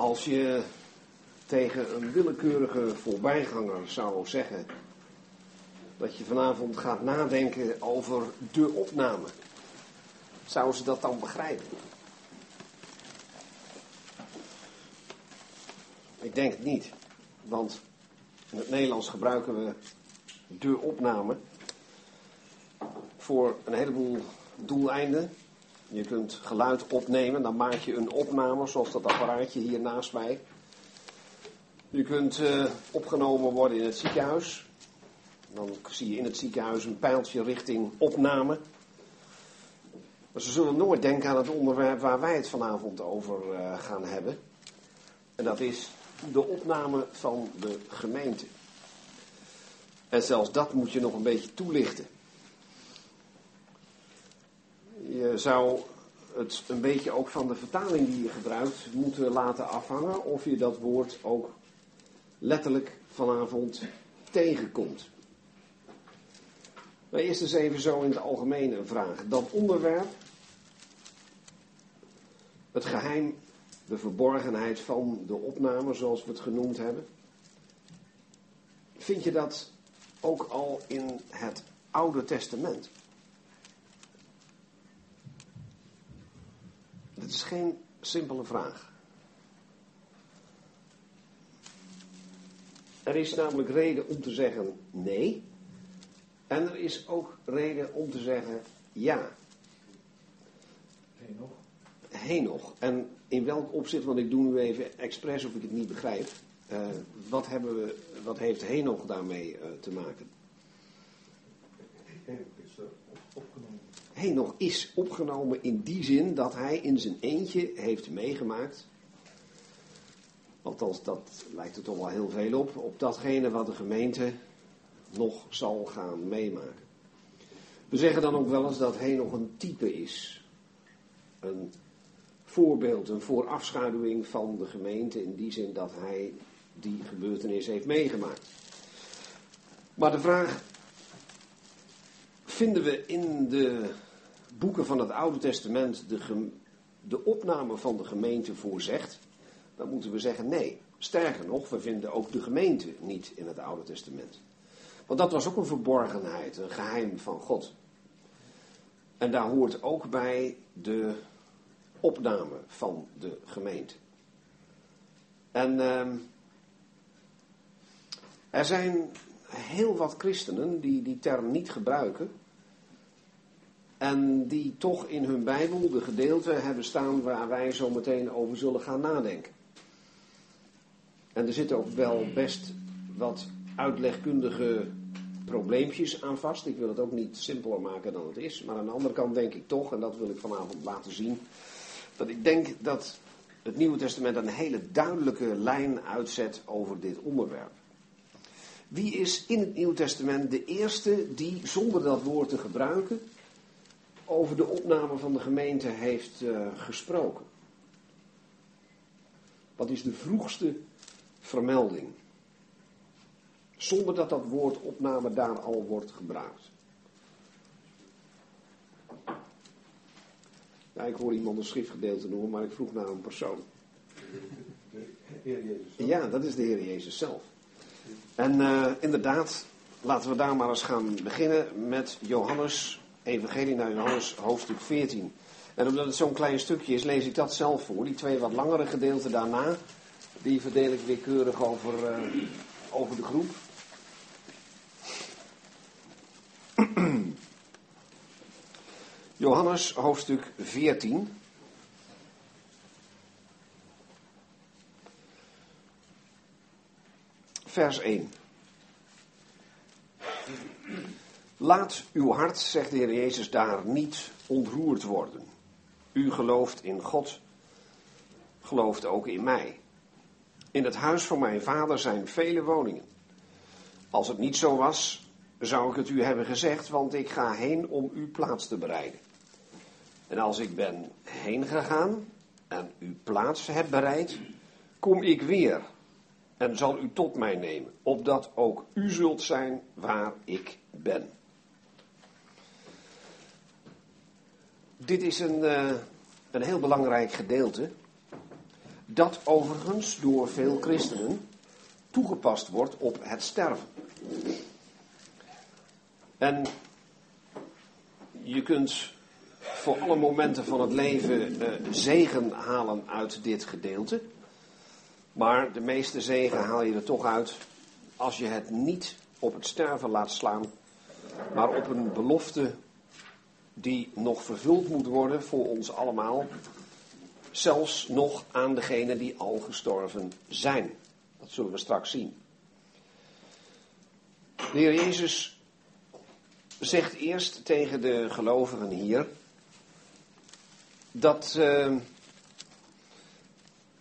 Als je tegen een willekeurige voorbijganger zou zeggen dat je vanavond gaat nadenken over de opname, zouden ze dat dan begrijpen? Ik denk het niet, want in het Nederlands gebruiken we de opname voor een heleboel doeleinden. Je kunt geluid opnemen, dan maak je een opname, zoals dat apparaatje hier naast mij. Je kunt uh, opgenomen worden in het ziekenhuis. Dan zie je in het ziekenhuis een pijltje richting opname. Maar ze zullen nooit denken aan het onderwerp waar wij het vanavond over uh, gaan hebben. En dat is de opname van de gemeente. En zelfs dat moet je nog een beetje toelichten. Je zou het een beetje ook van de vertaling die je gebruikt moeten laten afhangen of je dat woord ook letterlijk vanavond tegenkomt. Maar eerst eens even zo in het algemeen een vraag. Dat onderwerp, het geheim, de verborgenheid van de opname, zoals we het genoemd hebben. Vind je dat ook al in het Oude Testament? Dat is geen simpele vraag. Er is namelijk reden om te zeggen nee. En er is ook reden om te zeggen ja. Henoch. Henoch. En in welk opzicht, want ik doe nu even expres of ik het niet begrijp. Uh, wat, hebben we, wat heeft Henoch daarmee uh, te maken? Henoch is uh, opgenomen. Henoch is opgenomen in die zin dat hij in zijn eentje heeft meegemaakt. Althans, dat lijkt er toch wel heel veel op. Op datgene wat de gemeente nog zal gaan meemaken. We zeggen dan ook wel eens dat Henoch een type is. Een voorbeeld, een voorafschaduwing van de gemeente. In die zin dat hij die gebeurtenis heeft meegemaakt. Maar de vraag vinden we in de boeken van het Oude Testament de, de opname van de gemeente voorzegt, dan moeten we zeggen nee. Sterker nog, we vinden ook de gemeente niet in het Oude Testament. Want dat was ook een verborgenheid, een geheim van God. En daar hoort ook bij de opname van de gemeente. En uh, er zijn heel wat christenen die die term niet gebruiken. En die toch in hun Bijbel de gedeelten hebben staan waar wij zo meteen over zullen gaan nadenken. En er zitten ook wel best wat uitlegkundige probleempjes aan vast. Ik wil het ook niet simpeler maken dan het is. Maar aan de andere kant denk ik toch, en dat wil ik vanavond laten zien, dat ik denk dat het Nieuwe Testament een hele duidelijke lijn uitzet over dit onderwerp. Wie is in het Nieuwe Testament de eerste die, zonder dat woord te gebruiken, over de opname van de gemeente heeft uh, gesproken? Wat is de vroegste vermelding? Zonder dat dat woord opname daar al wordt gebruikt. Ik hoor iemand een schriftgedeelte noemen, maar ik vroeg naar een persoon. Ja, dat is de Heer Jezus zelf. En uh, inderdaad, laten we daar maar eens gaan beginnen met Johannes, Evangelie naar Johannes, hoofdstuk 14. En omdat het zo'n klein stukje is, lees ik dat zelf voor. Die twee wat langere gedeelten daarna, die verdeel ik weer keurig over, uh, over de groep. Johannes hoofdstuk 14. Vers 1. Laat uw hart, zegt de Heer Jezus, daar niet ontroerd worden. U gelooft in God, gelooft ook in mij. In het huis van mijn vader zijn vele woningen. Als het niet zo was, zou ik het u hebben gezegd, want ik ga heen om u plaats te bereiden. En als ik ben heen gegaan en u plaats heb bereid, kom ik weer en zal u tot mij nemen, opdat ook u zult zijn waar ik ben. Dit is een, uh, een heel belangrijk gedeelte. Dat overigens door veel christenen toegepast wordt op het sterven. En je kunt voor alle momenten van het leven uh, zegen halen uit dit gedeelte. Maar de meeste zegen haal je er toch uit als je het niet op het sterven laat slaan, maar op een belofte die nog vervuld moet worden voor ons allemaal, zelfs nog aan degenen die al gestorven zijn. Dat zullen we straks zien. De Heer Jezus zegt eerst tegen de gelovigen hier dat uh,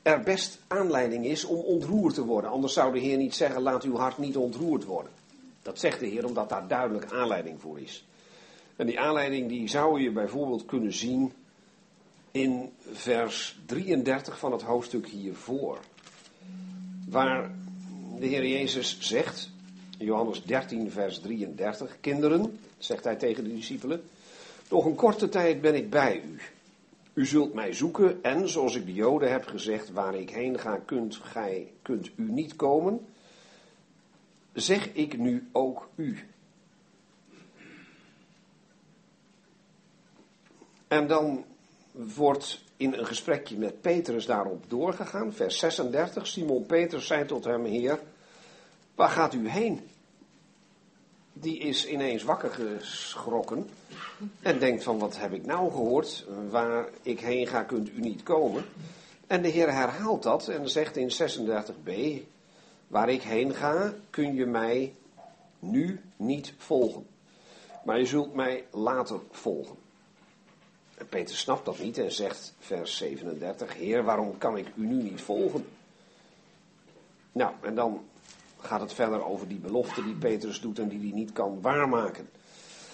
er best aanleiding is om ontroerd te worden. Anders zou de Heer niet zeggen: laat uw hart niet ontroerd worden. Dat zegt de Heer omdat daar duidelijk aanleiding voor is. En die aanleiding die zou je bijvoorbeeld kunnen zien in vers 33 van het hoofdstuk hiervoor. Waar de Heer Jezus zegt, Johannes 13, vers 33, kinderen, zegt hij tegen de discipelen, nog een korte tijd ben ik bij u. U zult mij zoeken en, zoals ik de Joden heb gezegd, waar ik heen ga, kunt, gij, kunt u niet komen. Zeg ik nu ook u. En dan wordt in een gesprekje met Petrus daarop doorgegaan. Vers 36. Simon Petrus zei tot hem: Heer, waar gaat u heen? Die is ineens wakker geschrokken en denkt van wat heb ik nou gehoord? Waar ik heen ga kunt u niet komen. En de Heer herhaalt dat en zegt in 36b, waar ik heen ga kun je mij nu niet volgen. Maar je zult mij later volgen. En Peter snapt dat niet en zegt, vers 37, Heer, waarom kan ik u nu niet volgen? Nou, en dan gaat het verder over die belofte die Petrus doet en die hij niet kan waarmaken.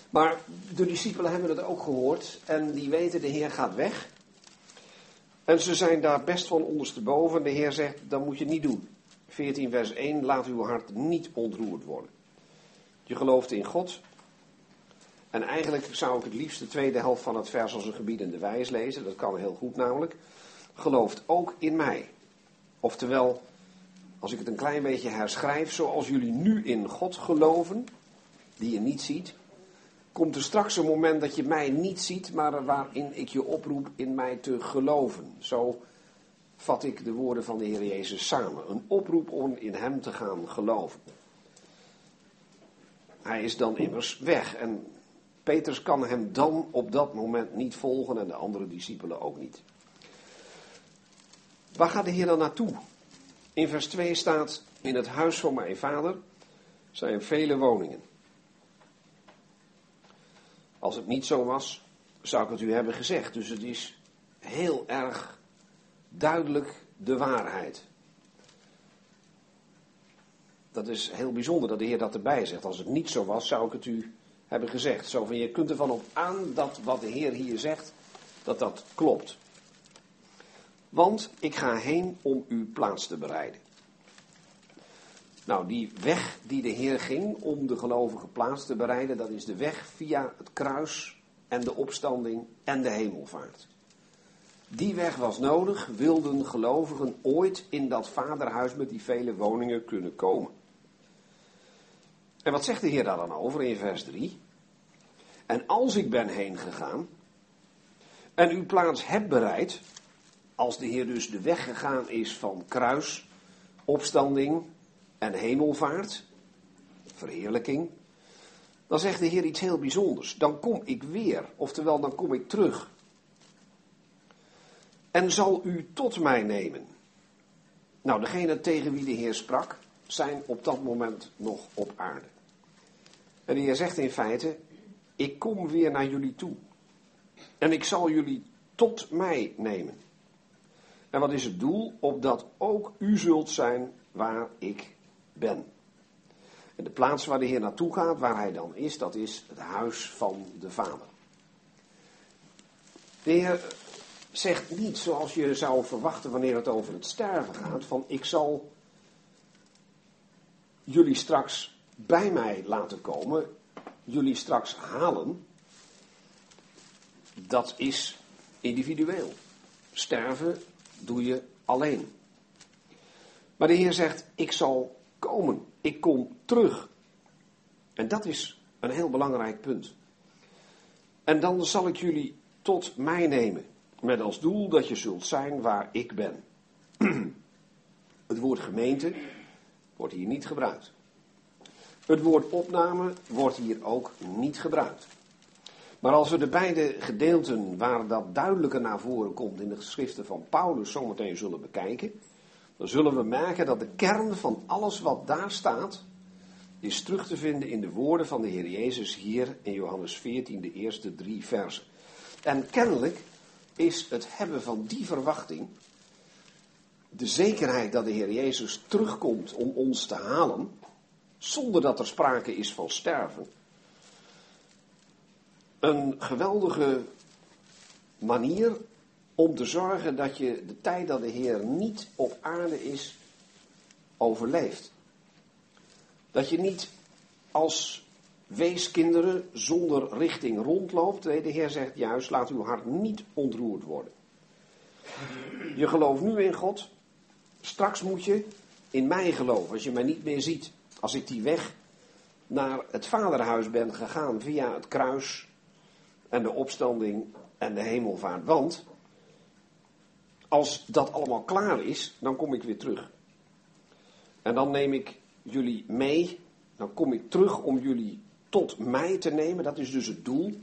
Maar de discipelen hebben het ook gehoord en die weten de Heer gaat weg. En ze zijn daar best van ondersteboven. De Heer zegt, dat moet je niet doen. 14 vers 1, laat uw hart niet ontroerd worden. Je gelooft in God. En eigenlijk zou ik het liefst de tweede helft van het vers als een gebiedende wijs lezen. Dat kan heel goed namelijk. Gelooft ook in mij. Oftewel, als ik het een klein beetje herschrijf, zoals jullie nu in God geloven, die je niet ziet, komt er straks een moment dat je mij niet ziet, maar waarin ik je oproep in mij te geloven. Zo vat ik de woorden van de Heer Jezus samen. Een oproep om in Hem te gaan geloven. Hij is dan immers weg en Petrus kan hem dan op dat moment niet volgen en de andere discipelen ook niet. Waar gaat de Heer dan naartoe? In vers 2 staat: In het huis van mijn vader zijn vele woningen. Als het niet zo was, zou ik het u hebben gezegd. Dus het is heel erg duidelijk de waarheid. Dat is heel bijzonder dat de Heer dat erbij zegt. Als het niet zo was, zou ik het u hebben gezegd. Zo van, je kunt ervan op aan dat wat de Heer hier zegt, dat dat klopt. Want ik ga heen om u plaats te bereiden. Nou, die weg die de Heer ging om de gelovigen plaats te bereiden, dat is de weg via het kruis en de opstanding en de hemelvaart. Die weg was nodig, wilden gelovigen ooit in dat vaderhuis met die vele woningen kunnen komen. En wat zegt de Heer daar dan over in vers 3? En als ik ben heen gegaan en uw plaats heb bereid, als de Heer dus de weg gegaan is van kruis, opstanding en hemelvaart, verheerlijking, dan zegt de Heer iets heel bijzonders. Dan kom ik weer, oftewel dan kom ik terug. En zal u tot mij nemen. Nou, degene tegen wie de Heer sprak, zijn op dat moment nog op aarde. En de Heer zegt in feite, ik kom weer naar jullie toe. En ik zal jullie tot mij nemen. En wat is het doel? Opdat ook u zult zijn waar ik ben. En de plaats waar de Heer naartoe gaat, waar hij dan is, dat is het huis van de Vader. De Heer zegt niet zoals je zou verwachten wanneer het over het sterven gaat, van ik zal jullie straks bij mij laten komen, jullie straks halen. Dat is individueel. Sterven doe je alleen. Maar de Heer zegt, ik zal komen, ik kom terug. En dat is een heel belangrijk punt. En dan zal ik jullie tot mij nemen, met als doel dat je zult zijn waar ik ben. Het woord gemeente wordt hier niet gebruikt. Het woord opname wordt hier ook niet gebruikt. Maar als we de beide gedeelten waar dat duidelijker naar voren komt in de geschriften van Paulus zometeen zullen bekijken, dan zullen we merken dat de kern van alles wat daar staat, is terug te vinden in de woorden van de Heer Jezus hier in Johannes 14, de eerste drie versen. En kennelijk is het hebben van die verwachting, de zekerheid dat de Heer Jezus terugkomt om ons te halen, zonder dat er sprake is van sterven, een geweldige manier om te zorgen dat je de tijd dat de Heer niet op aarde is, overleeft. Dat je niet als weeskinderen zonder richting rondloopt. De Heer zegt juist, laat uw hart niet ontroerd worden. Je gelooft nu in God. Straks moet je in mij geloven, als je mij niet meer ziet. Als ik die weg naar het vaderhuis ben gegaan via het kruis en de opstanding en de hemelvaart. Want als dat allemaal klaar is, dan kom ik weer terug. En dan neem ik jullie mee. Dan kom ik terug om jullie tot mij te nemen. Dat is dus het doel.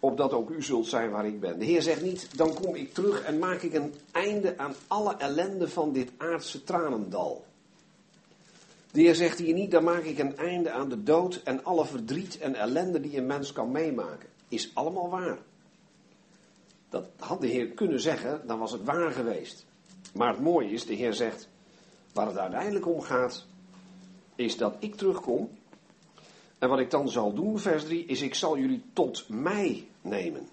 Opdat ook u zult zijn waar ik ben. De Heer zegt niet, dan kom ik terug en maak ik een einde aan alle ellende van dit aardse tranendal. De Heer zegt hier niet, dan maak ik een einde aan de dood en alle verdriet en ellende die een mens kan meemaken. Is allemaal waar. Dat had de Heer kunnen zeggen, dan was het waar geweest. Maar het mooie is, de Heer zegt, waar het uiteindelijk om gaat, is dat ik terugkom. En wat ik dan zal doen, vers 3, is ik zal jullie tot mij nemen.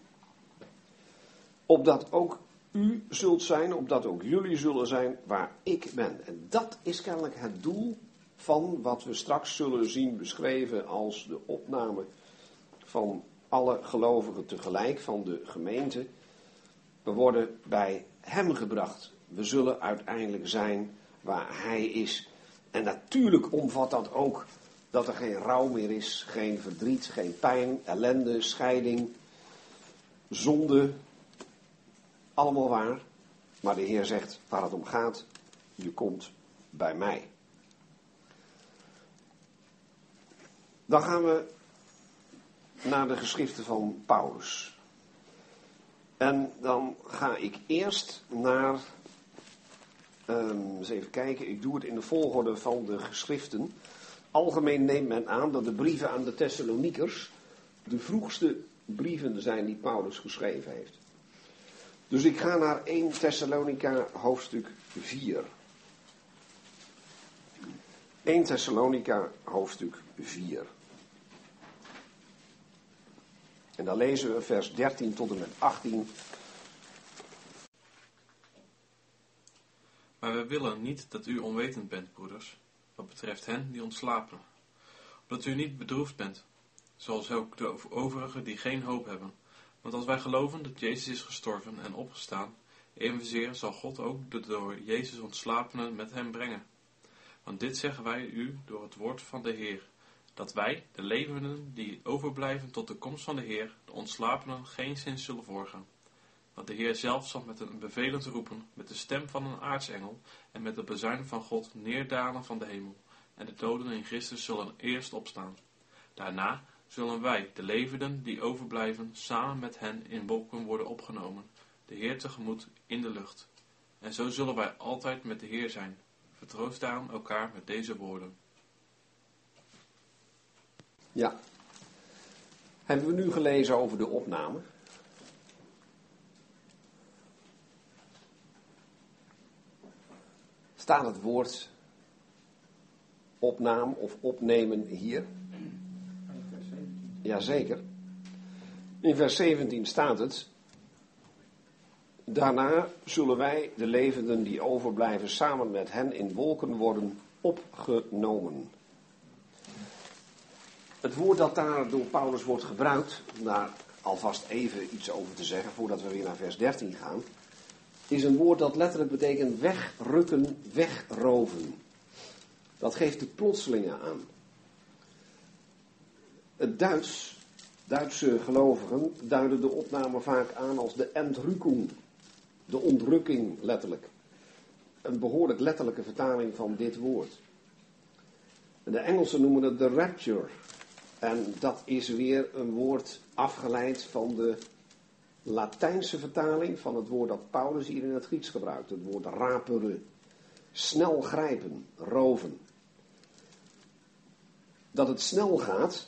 Opdat ook u zult zijn, opdat ook jullie zullen zijn waar ik ben. En dat is kennelijk het doel van wat we straks zullen zien beschreven als de opname van alle gelovigen tegelijk, van de gemeente. We worden bij Hem gebracht. We zullen uiteindelijk zijn waar Hij is. En natuurlijk omvat dat ook dat er geen rouw meer is, geen verdriet, geen pijn, ellende, scheiding, zonde. Allemaal waar. Maar de Heer zegt waar het om gaat, je komt bij mij. Dan gaan we naar de geschriften van Paulus. En dan ga ik eerst naar. Um, eens even kijken, ik doe het in de volgorde van de geschriften. Algemeen neemt men aan dat de brieven aan de Thessaloniekers de vroegste brieven zijn die Paulus geschreven heeft. Dus ik ga naar 1 Thessalonica hoofdstuk 4. 1 Thessalonica hoofdstuk 4. En dan lezen we vers 13 tot en met 18. Maar we willen niet dat u onwetend bent, broeders, wat betreft hen die ontslapen. Omdat u niet bedroefd bent, zoals ook de overigen die geen hoop hebben. Want als wij geloven dat Jezus is gestorven en opgestaan, evenzeer zal God ook de door Jezus ontslapenen met hem brengen. Want dit zeggen wij u door het woord van de Heer, dat wij, de levenden die overblijven tot de komst van de Heer, de ontslapenen, geen zin zullen voorgaan. Want de Heer zelf zal met een bevelend roepen, met de stem van een aartsengel en met het bezuin van God neerdalen van de hemel, en de doden in Christus zullen eerst opstaan. Daarna zullen wij, de levenden die overblijven, samen met hen in wolken worden opgenomen, de Heer tegemoet in de lucht. En zo zullen wij altijd met de Heer zijn. Vertroost daarom elkaar met deze woorden. Ja. Hebben we nu gelezen over de opname? Staat het woord opnaam of opnemen hier? Jazeker. In vers 17 staat het. Daarna zullen wij, de levenden die overblijven, samen met hen in wolken worden opgenomen. Het woord dat daar door Paulus wordt gebruikt, om daar alvast even iets over te zeggen, voordat we weer naar vers 13 gaan, is een woord dat letterlijk betekent wegrukken, wegroven. Dat geeft het plotselinge aan. Het Duits, Duitse gelovigen duiden de opname vaak aan als de Entrückung, de ontrukking letterlijk. Een behoorlijk letterlijke vertaling van dit woord. De Engelsen noemen het de rapture. En dat is weer een woord afgeleid van de Latijnse vertaling van het woord dat Paulus hier in het Grieks gebruikt. Het woord rapere. Snel grijpen, roven. Dat het snel gaat,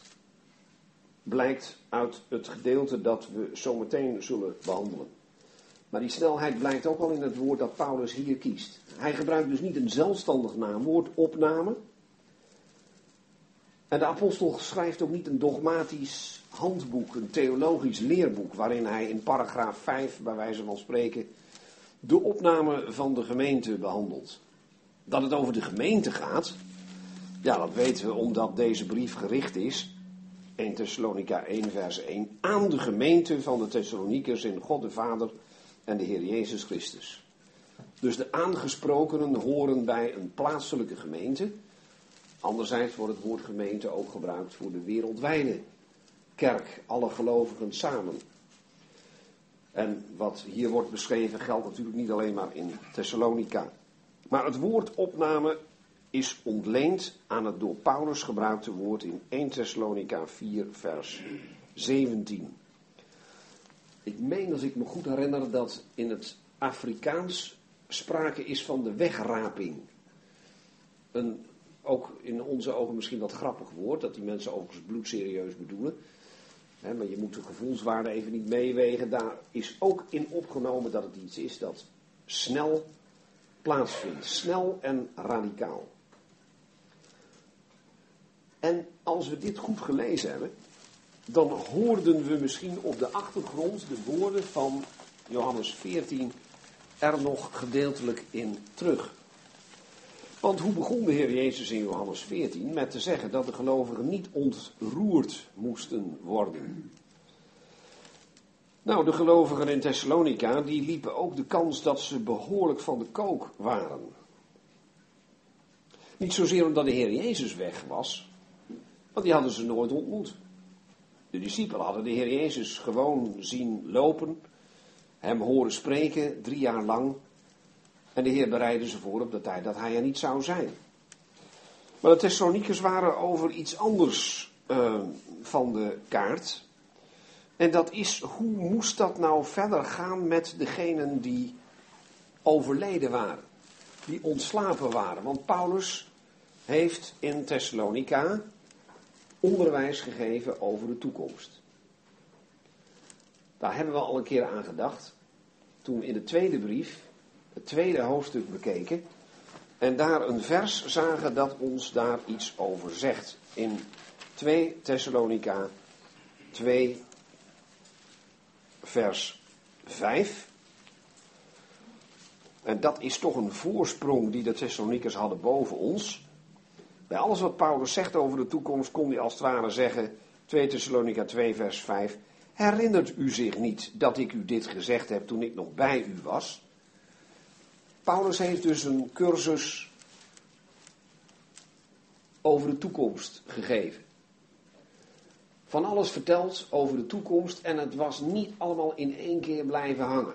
blijkt uit het gedeelte dat we zometeen zullen behandelen. Maar die snelheid blijkt ook al in het woord dat Paulus hier kiest. Hij gebruikt dus niet een zelfstandig naamwoord, opname. En de apostel schrijft ook niet een dogmatisch handboek, een theologisch leerboek, waarin hij in paragraaf 5, bij wijze van spreken, de opname van de gemeente behandelt. Dat het over de gemeente gaat, ja, dat weten we omdat deze brief gericht is, 1 Thessalonica 1 vers 1, aan de gemeente van de Thessalonikers in God de Vader en de Heer Jezus Christus. Dus de aangesprokenen horen bij een plaatselijke gemeente. Anderzijds wordt het woord gemeente ook gebruikt voor de wereldwijde kerk, alle gelovigen samen. En wat hier wordt beschreven geldt natuurlijk niet alleen maar in Thessalonica. Maar het woord opname is ontleend aan het door Paulus gebruikte woord in 1 Thessalonica 4 vers 17. Ik meen, als ik me goed herinner, dat in het Afrikaans sprake is van de wegraping. Een, ook in onze ogen misschien wat grappig woord, dat die mensen overigens bloedserieus bedoelen. maar je moet de gevoelswaarde even niet meewegen. Daar is ook in opgenomen dat het iets is dat snel plaatsvindt. Snel en radicaal. En als we dit goed gelezen hebben, dan hoorden we misschien op de achtergrond de woorden van Johannes 14 er nog gedeeltelijk in terug. Want hoe begon de Heer Jezus in Johannes 14 met te zeggen dat de gelovigen niet ontroerd moesten worden? Nou, de gelovigen in Thessalonica, die liepen ook de kans dat ze behoorlijk van de kook waren. Niet zozeer omdat de Heer Jezus weg was, want die hadden ze nooit ontmoet. De discipelen hadden de Heer Jezus gewoon zien lopen, hem horen spreken drie jaar lang. En de Heer bereidde ze voor op de tijd dat hij er niet zou zijn. Maar de Thessalonikers waren over iets anders uh, van de kaart. En dat is, hoe moest dat nou verder gaan met degenen die overleden waren? Die ontslapen waren. Want Paulus heeft in Thessalonica onderwijs gegeven over de toekomst. Daar hebben we al een keer aan gedacht. Toen in de tweede brief, het tweede hoofdstuk bekeken. En daar een vers zagen dat ons daar iets over zegt. In 2 Thessalonica 2 vers 5. En dat is toch een voorsprong die de Thessalonikers hadden boven ons. Bij alles wat Paulus zegt over de toekomst kon hij als het ware zeggen, 2 Thessalonica 2 vers 5, herinnert u zich niet dat ik u dit gezegd heb toen ik nog bij u was? Paulus heeft dus een cursus over de toekomst gegeven. Van alles verteld over de toekomst en het was niet allemaal in één keer blijven hangen.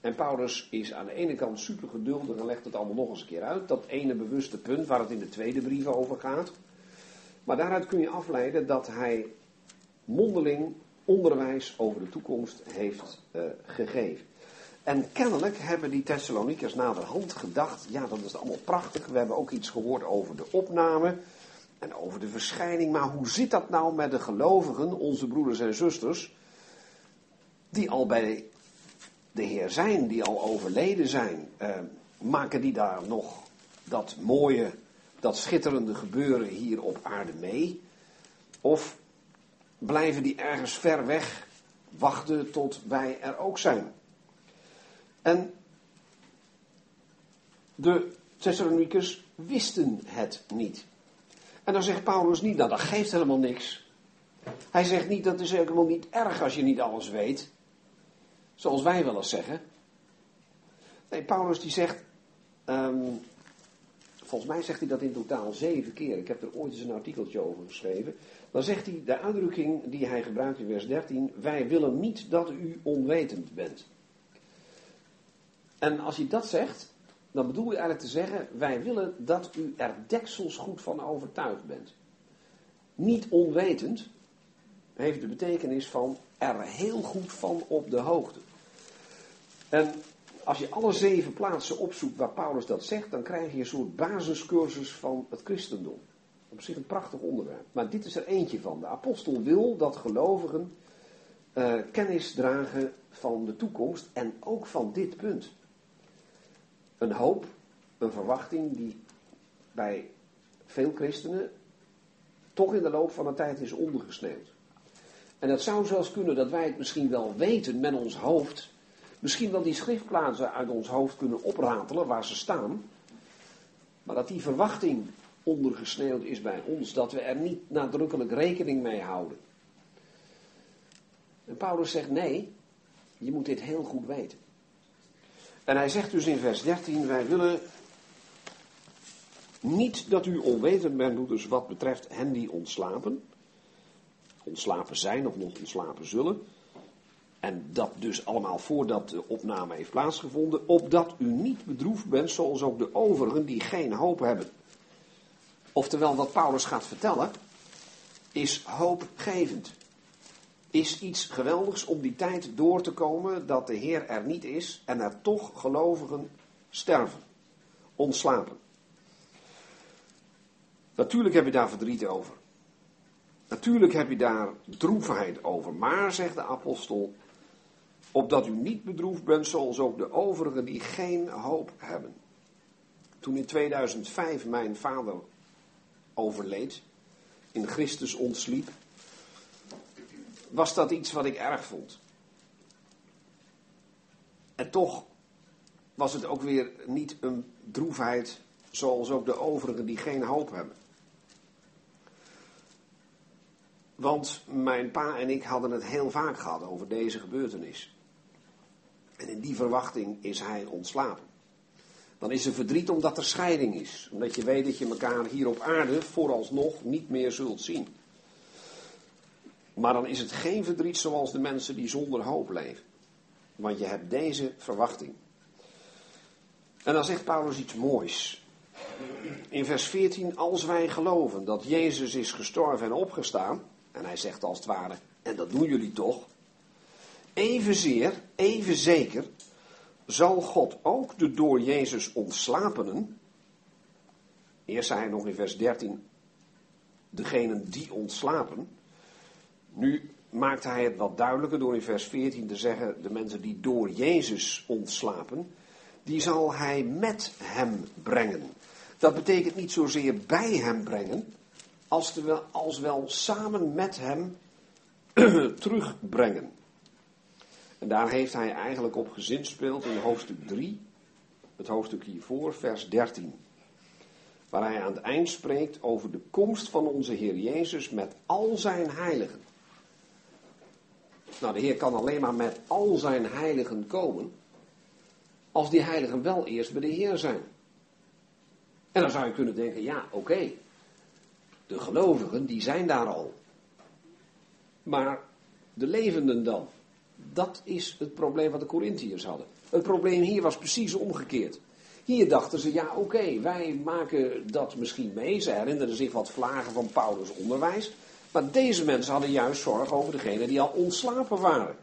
En Paulus is aan de ene kant super geduldig en legt het allemaal nog eens een keer uit. Dat ene bewuste punt waar het in de tweede brief over gaat. Maar daaruit kun je afleiden dat hij mondeling onderwijs over de toekomst heeft uh, gegeven. En kennelijk hebben die Thessalonikers naderhand gedacht, ja dat is allemaal prachtig. We hebben ook iets gehoord over de opname en over de verschijning. Maar hoe zit dat nou met de gelovigen, onze broeders en zusters, die al bij de Heer zijn, die al overleden zijn, eh, maken die daar nog dat mooie, dat schitterende gebeuren hier op aarde mee? Of blijven die ergens ver weg wachten tot wij er ook zijn? En de Thessalonicus wisten het niet. En dan zegt Paulus niet, nou dat geeft helemaal niks. Hij zegt niet, dat is helemaal niet erg als je niet alles weet. Zoals wij wel eens zeggen. Nee, Paulus die zegt, ehm, volgens mij zegt hij dat in totaal zeven keer. Ik heb er ooit eens een artikeltje over geschreven. Dan zegt hij de uitdrukking die hij gebruikt in vers 13, wij willen niet dat u onwetend bent. En als je dat zegt, dan bedoel je eigenlijk te zeggen, wij willen dat u er deksels goed van overtuigd bent. Niet onwetend heeft de betekenis van er heel goed van op de hoogte. En als je alle zeven plaatsen opzoekt waar Paulus dat zegt, dan krijg je een soort basiscursus van het christendom. Op zich een prachtig onderwerp. Maar dit is er eentje van. De apostel wil dat gelovigen uh, kennis dragen van de toekomst en ook van dit punt. Een hoop, een verwachting die bij veel christenen toch in de loop van de tijd is ondergesneeuwd. En het zou zelfs kunnen dat wij het misschien wel weten met ons hoofd. Misschien wel die schriftplaatsen uit ons hoofd kunnen opratelen waar ze staan. Maar dat die verwachting ondergesneeuwd is bij ons, dat we er niet nadrukkelijk rekening mee houden. En Paulus zegt nee, je moet dit heel goed weten. En hij zegt dus in vers 13, wij willen niet dat u onwetend bent, broeders, wat betreft hen die ontslapen. Ontslapen zijn of nog ontslapen zullen. En dat dus allemaal voordat de opname heeft plaatsgevonden. Opdat u niet bedroefd bent zoals ook de overigen die geen hoop hebben. Oftewel, wat Paulus gaat vertellen, is hoopgevend. Is iets geweldigs om die tijd door te komen dat de Heer er niet is en er toch gelovigen sterven, ontslapen. Natuurlijk heb je daar verdriet over. Natuurlijk heb je daar droefheid over. Maar, zegt de apostel, opdat u niet bedroefd bent zoals ook de overigen die geen hoop hebben. Toen in 2005 mijn vader overleed, in Christus ontsliep, was dat iets wat ik erg vond. En toch was het ook weer niet een droefheid zoals ook de overigen die geen hoop hebben. Want mijn pa en ik hadden het heel vaak gehad over deze gebeurtenis. En in die verwachting is hij ontslapen. Dan is er verdriet omdat er scheiding is. Omdat je weet dat je elkaar hier op aarde vooralsnog niet meer zult zien. Maar dan is het geen verdriet zoals de mensen die zonder hoop leven. Want je hebt deze verwachting. En dan zegt Paulus iets moois. In vers 14, als wij geloven dat Jezus is gestorven en opgestaan, en hij zegt als het ware, en dat doen jullie toch, evenzeer, even zeker, zal God ook de door Jezus ontslapenen, eerst zei hij nog in vers 13, degenen die ontslapen, nu maakt hij het wat duidelijker door in vers 14 te zeggen, de mensen die door Jezus ontslapen, die zal hij met hem brengen. Dat betekent niet zozeer bij hem brengen, als, wel, samen met hem terugbrengen. En daar heeft hij eigenlijk op gezinspeeld in hoofdstuk 3, het hoofdstuk hiervoor, vers 13. Waar hij aan het eind spreekt over de komst van onze Heer Jezus met al zijn heiligen. Nou, de Heer kan alleen maar met al zijn heiligen komen, als die heiligen wel eerst bij de Heer zijn. En dan zou je kunnen denken, ja, oké, de gelovigen, die zijn daar al. Maar de levenden dan? Dat is het probleem wat de Corinthiërs hadden. Het probleem hier was precies omgekeerd. Hier dachten ze, ja oké, wij maken dat misschien mee. Ze herinnerden zich wat vlagen van Paulus' onderwijs. Maar deze mensen hadden juist zorg over degenen die al ontslapen waren.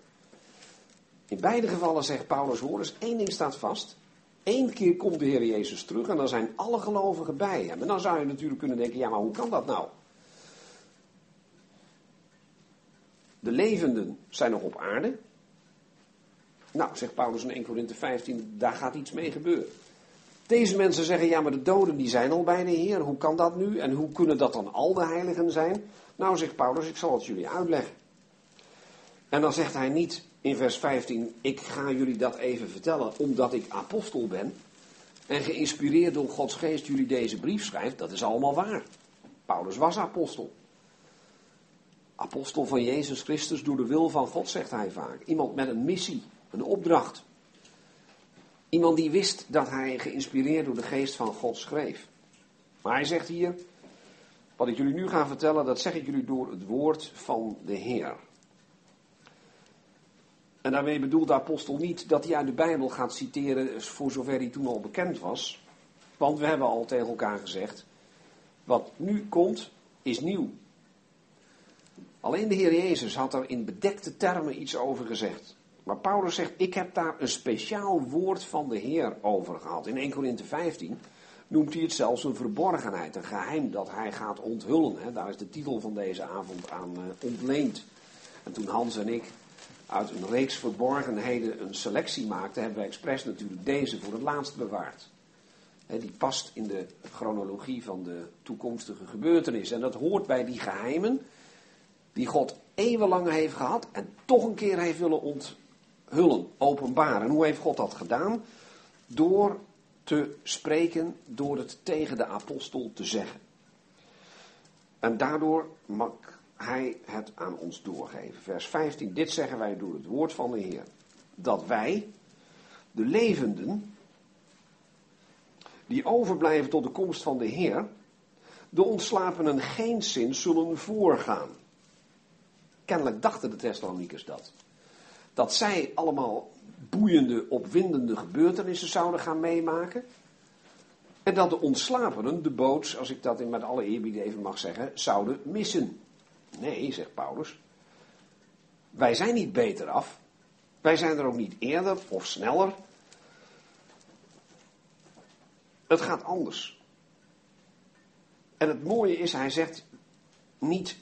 In beide gevallen zegt Paulus, hoor eens, één ding staat vast. Eén keer komt de Heer Jezus terug en dan zijn alle gelovigen bij hem. En dan zou je natuurlijk kunnen denken, ja maar hoe kan dat nou? De levenden zijn nog op aarde. Nou, zegt Paulus in 1 Korinthe 15, daar gaat iets mee gebeuren. Deze mensen zeggen, ja maar de doden die zijn al bij de Heer. Hoe kan dat nu? En hoe kunnen dat dan al de heiligen zijn? Nou, zegt Paulus, ik zal het jullie uitleggen. En dan zegt hij niet in vers 15, ik ga jullie dat even vertellen omdat ik apostel ben. En geïnspireerd door Gods geest jullie deze brief schrijft, dat is allemaal waar. Paulus was apostel. Apostel van Jezus Christus door de wil van God, zegt hij vaak. Iemand met een missie, een opdracht. Iemand die wist dat hij geïnspireerd door de geest van God schreef. Maar hij zegt hier, wat ik jullie nu ga vertellen, dat zeg ik jullie door het woord van de Heer. En daarmee bedoelt de apostel niet dat hij uit de Bijbel gaat citeren voor zover hij toen al bekend was. Want we hebben al tegen elkaar gezegd, wat nu komt is nieuw. Alleen de Heer Jezus had er in bedekte termen iets over gezegd. Maar Paulus zegt, ik heb daar een speciaal woord van de Heer over gehad. In 1 Korinthe 15 noemt hij het zelfs een verborgenheid, een geheim dat hij gaat onthullen. Daar is de titel van deze avond aan uh, ontleend. En toen Hans en ik uit een reeks verborgenheden een selectie maakten, hebben we expres natuurlijk deze voor het laatst bewaard. die past in de chronologie van de toekomstige gebeurtenissen. En dat hoort bij die geheimen die God eeuwenlang heeft gehad en toch een keer heeft willen onthullen, openbaren. En hoe heeft God dat gedaan? Door te spreken, door het tegen de apostel te zeggen. En daardoor mag hij het aan ons doorgeven. Vers 15, dit zeggen wij door het woord van de Heer. Dat wij, de levenden, die overblijven tot de komst van de Heer, de ontslapenen geen zin zullen voorgaan. Kennelijk dachten de Thessalonikers dat. Dat zij allemaal boeiende, opwindende gebeurtenissen zouden gaan meemaken. En dat de ontslapenen de boot, als ik dat in met alle eerbied even mag zeggen, zouden missen. Nee, zegt Paulus. Wij zijn niet beter af. Wij zijn er ook niet eerder of sneller. Het gaat anders. En het mooie is, hij zegt niet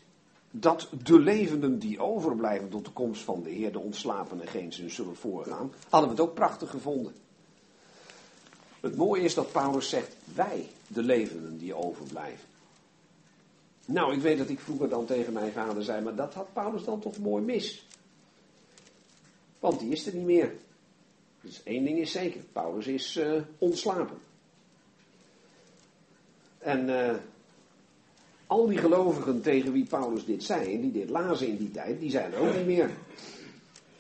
dat de levenden die overblijven tot de komst van de Heer, de ontslapenen, geen zin zullen voorgaan, hadden we het ook prachtig gevonden. Het mooie is dat Paulus zegt, wij, de levenden die overblijven. Nou, ik weet dat ik vroeger dan tegen mijn vader zei, maar dat had Paulus dan toch mooi mis. Want die is er niet meer. Dus één ding is zeker, Paulus is uh, ontslapen. En uh, al die gelovigen tegen wie Paulus dit zei die dit lazen in die tijd, die zijn er ook niet meer.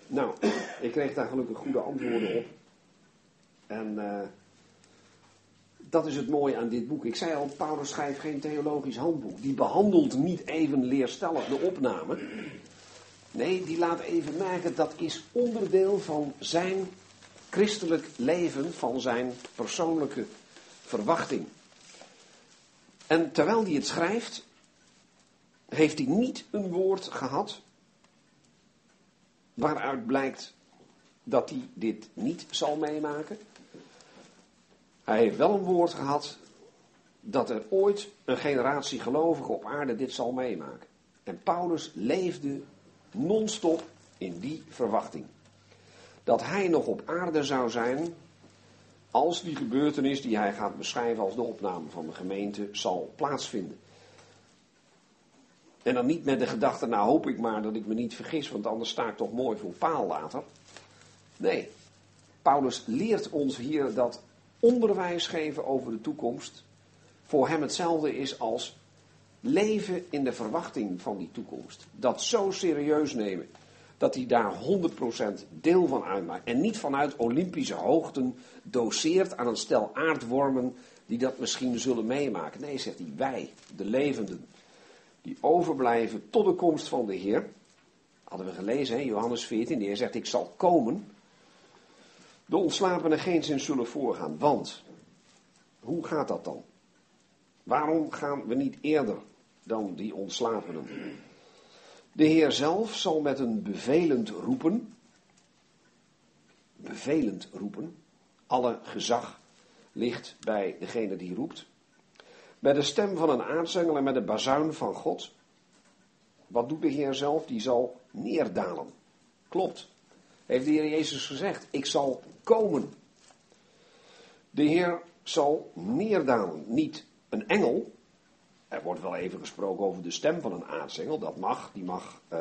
Nou, ik kreeg daar gelukkig goede antwoorden op. En uh, dat is het mooie aan dit boek. Ik zei al, Paulus schrijft geen theologisch handboek. Die behandelt niet even leerstellig de opname. Nee, die laat even merken dat is onderdeel van zijn christelijk leven, van zijn persoonlijke verwachting. En terwijl hij het schrijft, heeft hij niet een woord gehad waaruit blijkt dat hij dit niet zal meemaken. Hij heeft wel een woord gehad dat er ooit een generatie gelovigen op aarde dit zal meemaken. En Paulus leefde non-stop in die verwachting. Dat hij nog op aarde zou zijn als die gebeurtenis die hij gaat beschrijven als de opname van de gemeente zal plaatsvinden. En dan niet met de gedachte, nou hoop ik maar dat ik me niet vergis, want anders sta ik toch mooi voor paal later. Nee, Paulus leert ons hier dat onderwijs geven over de toekomst voor hem hetzelfde is als leven in de verwachting van die toekomst. Dat zo serieus nemen dat hij daar 100% deel van uitmaakt. En niet vanuit Olympische hoogten doseert aan een stel aardwormen die dat misschien zullen meemaken. Nee, zegt hij, wij, de levenden, die overblijven tot de komst van de Heer. Hadden we gelezen, hè, Johannes 14, die zegt, ik zal komen. De ontslapenen geen zin zullen voorgaan. Want, hoe gaat dat dan? Waarom gaan we niet eerder dan die ontslapenen? De Heer zelf zal met een bevelend roepen, bevelend roepen, alle gezag ligt bij degene die roept, met de stem van een aartsengel en met de bazuin van God. Wat doet de Heer zelf? Die zal neerdalen. Klopt. Heeft de Heer Jezus gezegd, ik zal komen. De Heer zal neerdalen. Niet een engel, er wordt wel even gesproken over de stem van een aartsengel, dat mag, die mag uh,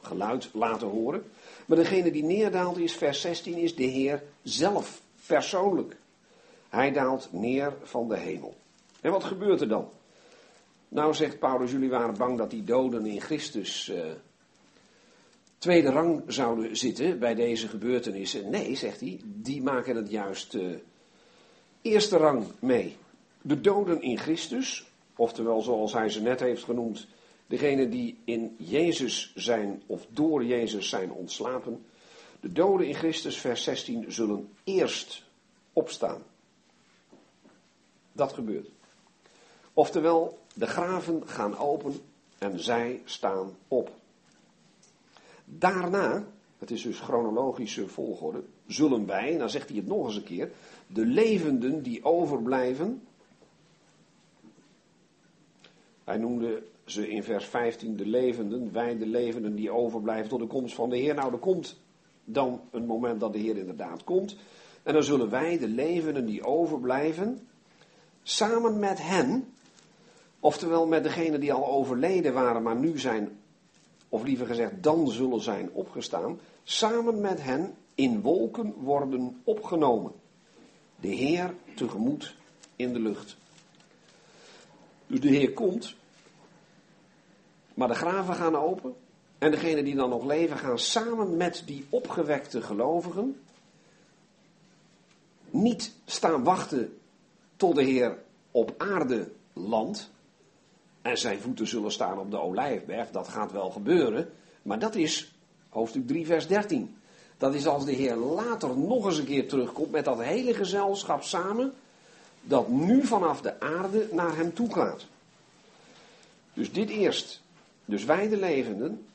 geluid laten horen. Maar degene die neerdaalt is, vers 16, is de Heer zelf, persoonlijk. Hij daalt neer van de hemel. En wat gebeurt er dan? Nou zegt Paulus, jullie waren bang dat die doden in Christus uh, tweede rang zouden zitten bij deze gebeurtenissen. Nee, zegt hij, die maken het juist uh, eerste rang mee. De doden in Christus, oftewel zoals hij ze net heeft genoemd, degenen die in Jezus zijn of door Jezus zijn ontslapen. De doden in Christus, vers 16, zullen eerst opstaan. Dat gebeurt. Oftewel, de graven gaan open en zij staan op. Daarna, het is dus chronologische volgorde, zullen wij, dan zegt hij het nog eens een keer, de levenden die overblijven. Hij noemde ze in vers 15 de levenden, wij de levenden die overblijven tot de komst van de Heer. Nou, er komt dan een moment dat de Heer inderdaad komt. En dan zullen wij, de levenden die overblijven, samen met hen, oftewel met degenen die al overleden waren, maar nu zijn, of liever gezegd, dan zullen zijn opgestaan, samen met hen in wolken worden opgenomen. De Heer tegemoet in de lucht. Dus de Heer komt, maar de graven gaan open. En degenen die dan nog leven gaan samen met die opgewekte gelovigen niet staan wachten tot de Heer op aarde landt en zijn voeten zullen staan op de olijfberg. Dat gaat wel gebeuren, maar dat is hoofdstuk 3 vers 13. Dat is als de Heer later nog eens een keer terugkomt met dat hele gezelschap samen, dat nu vanaf de aarde naar hem toe gaat. Dus dit eerst. Dus wij de levenden,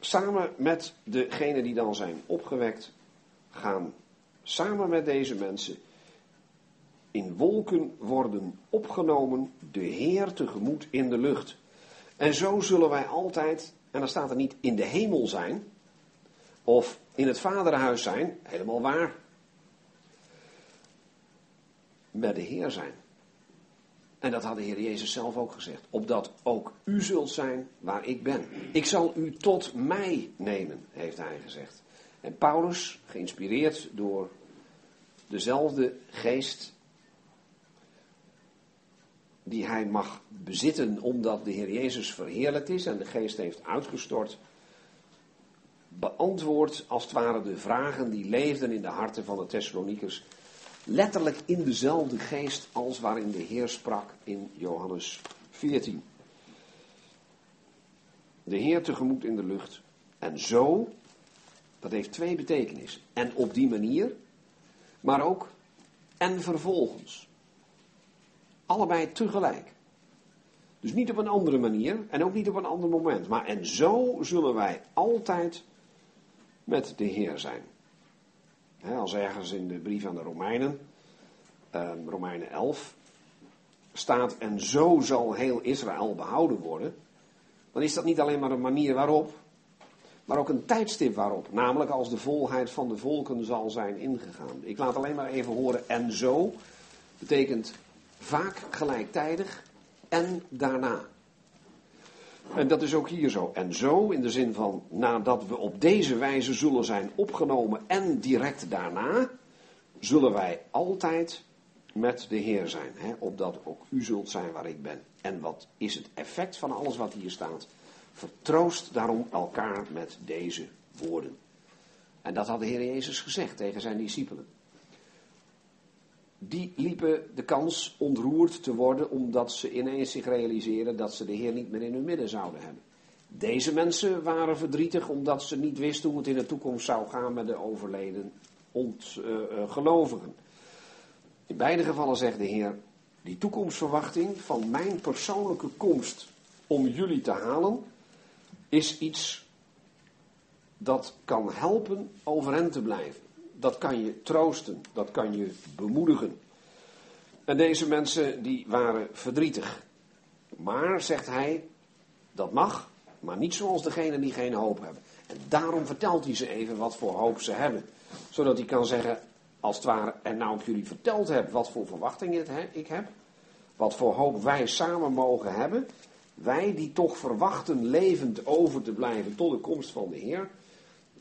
samen met degenen die dan zijn opgewekt, gaan samen met deze mensen in wolken worden opgenomen, de Heer tegemoet in de lucht. En zo zullen wij altijd, en dan staat er niet in de hemel zijn, of in het vaderhuis zijn, helemaal waar, met de Heer zijn. En dat had de Heer Jezus zelf ook gezegd. Opdat ook u zult zijn waar ik ben. Ik zal u tot mij nemen, heeft hij gezegd. En Paulus, geïnspireerd door dezelfde geest die hij mag bezitten omdat de Heer Jezus verheerlijkt is en de geest heeft uitgestort, beantwoordt als het ware de vragen die leefden in de harten van de Thessalonikers letterlijk in dezelfde geest als waarin de Heer sprak in Johannes 14. De Heer tegemoet in de lucht. En zo, dat heeft twee betekenissen. En op die manier, maar ook en vervolgens. Allebei tegelijk. Dus niet op een andere manier en ook niet op een ander moment. Maar en zo zullen wij altijd met de Heer zijn als ergens in de brief aan de Romeinen, ehm, Romeinen 11, staat en zo zal heel Israël behouden worden, dan is dat niet alleen maar een manier waarop, maar ook een tijdstip waarop. Namelijk als de volheid van de volken zal zijn ingegaan. Ik laat alleen maar even horen en zo betekent vaak gelijktijdig en daarna. En dat is ook hier zo. En zo, in de zin van nadat we op deze wijze zullen zijn opgenomen en direct daarna, zullen wij altijd met de Heer zijn. Hè, opdat ook u zult zijn waar ik ben. En wat is het effect van alles wat hier staat? Vertroost daarom elkaar met deze woorden. En dat had de Heer Jezus gezegd tegen zijn discipelen die liepen de kans ontroerd te worden omdat ze ineens zich realiseren dat ze de Heer niet meer in hun midden zouden hebben. Deze mensen waren verdrietig omdat ze niet wisten hoe het in de toekomst zou gaan met de overleden ontgelovigen. in beide gevallen zegt de Heer, die toekomstverwachting van mijn persoonlijke komst om jullie te halen, is iets dat kan helpen overeind te blijven dat kan je troosten, dat kan je bemoedigen. En deze mensen die waren verdrietig. Maar, zegt hij, dat mag, maar niet zoals degenen die geen hoop hebben. En daarom vertelt hij ze even wat voor hoop ze hebben. Zodat hij kan zeggen, als het ware, en nou ik jullie verteld heb wat voor verwachtingen ik heb. Wat voor hoop wij samen mogen hebben. Wij die toch verwachten levend over te blijven tot de komst van de Heer.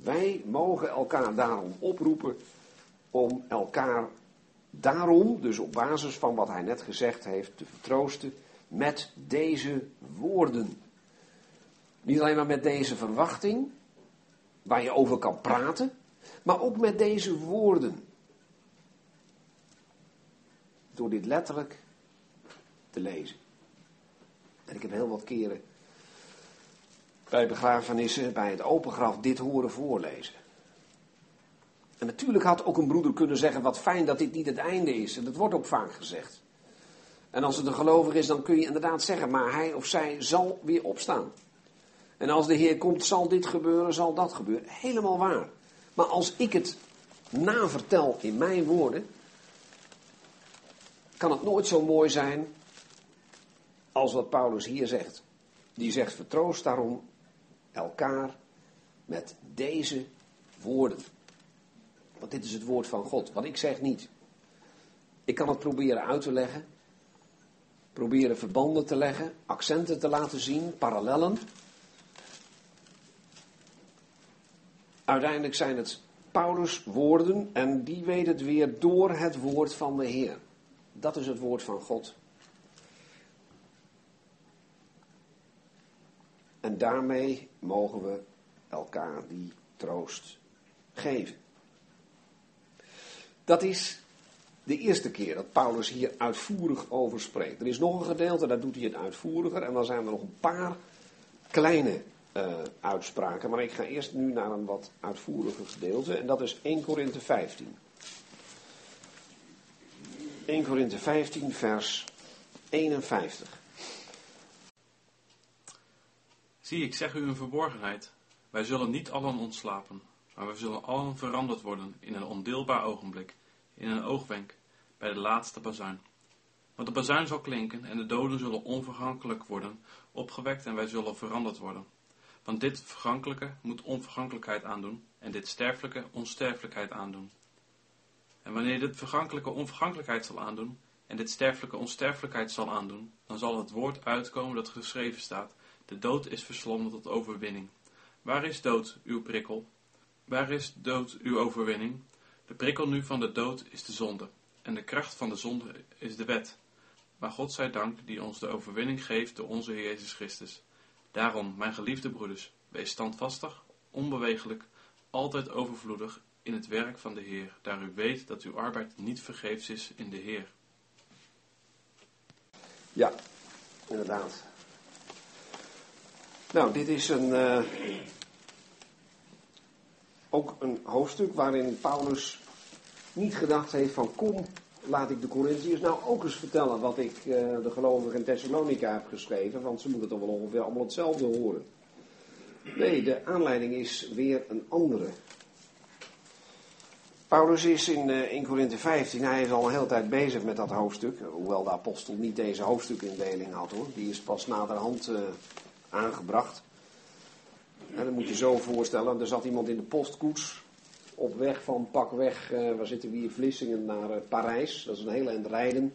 Wij mogen elkaar daarom oproepen om elkaar daarom, dus op basis van wat hij net gezegd heeft, te vertroosten met deze woorden. Niet alleen maar met deze verwachting, waar je over kan praten, maar ook met deze woorden. Door dit letterlijk te lezen. En ik heb heel wat keren bij begrafenissen, bij het open graf, dit horen voorlezen. En natuurlijk had ook een broeder kunnen zeggen, wat fijn dat dit niet het einde is. En dat wordt ook vaak gezegd. En als het een gelovige is, dan kun je inderdaad zeggen, maar hij of zij zal weer opstaan. En als de Heer komt, zal dit gebeuren, zal dat gebeuren. Helemaal waar. Maar als ik het navertel in mijn woorden, kan het nooit zo mooi zijn als wat Paulus hier zegt. Die zegt, vertroost daarom elkaar met deze woorden. Want dit is het woord van God. Wat ik zeg niet. Ik kan het proberen uit te leggen. Proberen verbanden te leggen. Accenten te laten zien. Parallellen. Uiteindelijk zijn het Paulus' woorden. En die weet het weer door het woord van de Heer. Dat is het woord van God. En daarmee mogen we elkaar die troost geven. Dat is de eerste keer dat Paulus hier uitvoerig over spreekt. Er is nog een gedeelte, daar doet hij het uitvoeriger. En dan zijn er nog een paar kleine uh, uitspraken. Maar ik ga eerst nu naar een wat uitvoeriger gedeelte. En dat is 1 Korinthe 15. 1 Korinthe 15, vers 51. Zie, ik zeg u een verborgenheid. Wij zullen niet allen ontslapen, maar wij zullen allen veranderd worden in een ondeelbaar ogenblik, in een oogwenk, bij de laatste bazuin. Want de bazuin zal klinken en de doden zullen onvergankelijk worden, opgewekt en wij zullen veranderd worden. Want dit vergankelijke moet onvergankelijkheid aandoen en dit sterfelijke onsterfelijkheid aandoen. En wanneer dit vergankelijke onvergankelijkheid zal aandoen en dit sterfelijke onsterfelijkheid zal aandoen, dan zal het woord uitkomen dat geschreven staat, de dood is verslonden tot overwinning. Waar is dood, uw prikkel? Waar is dood, uw overwinning? De prikkel nu van de dood is de zonde, en de kracht van de zonde is de wet. Maar God zij dank die ons de overwinning geeft door onze Jezus Christus. Daarom, mijn geliefde broeders, wees standvastig, onbewegelijk, altijd overvloedig in het werk van de Heer, daar u weet dat uw arbeid niet vergeefs is in de Heer. Ja, inderdaad. Nou, dit is een, uh, ook een hoofdstuk waarin Paulus niet gedacht heeft van kom, laat ik de Corinthiërs nou ook eens vertellen wat ik uh, de gelovigen in Thessalonica heb geschreven, want ze moeten toch wel ongeveer allemaal hetzelfde horen. Nee, de aanleiding is weer een andere. Paulus is in uh, 1 Korinthe 15, hij is al een hele tijd bezig met dat hoofdstuk, hoewel de apostel niet deze hoofdstukindeling had hoor, die is pas naderhand uh, aangebracht. En dat moet je zo voorstellen, er zat iemand in de postkoets op weg van pakweg, uh, waar zitten we hier, Vlissingen naar uh, Parijs. Dat is een hele eind rijden.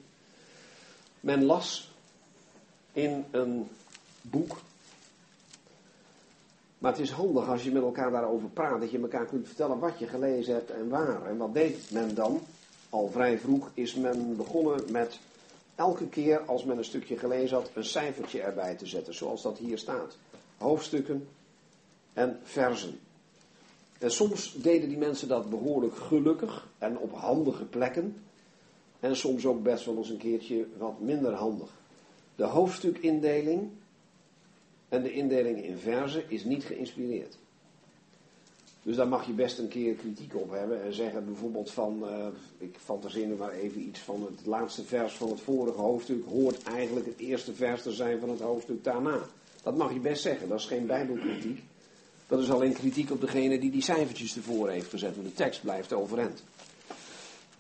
Men las in een boek. Maar het is handig als je met elkaar daarover praat, dat je elkaar kunt vertellen wat je gelezen hebt en waar. En wat deed men dan? Al vrij vroeg is men begonnen met elke keer als men een stukje gelezen had, een cijfertje erbij te zetten, zoals dat hier staat. Hoofdstukken en versen. En soms deden die mensen dat behoorlijk gelukkig en op handige plekken. En soms ook best wel eens een keertje wat minder handig. De hoofdstukindeling en de indeling in verzen is niet geïnspireerd. Dus daar mag je best een keer kritiek op hebben en zeggen bijvoorbeeld van, uh, ik fantaseer maar even iets van het laatste vers van het vorige hoofdstuk, hoort eigenlijk het eerste vers te zijn van het hoofdstuk daarna. Dat mag je best zeggen, dat is geen bijbelkritiek. Dat is alleen kritiek op degene die die cijfertjes ervoor heeft gezet, want de tekst blijft overeind.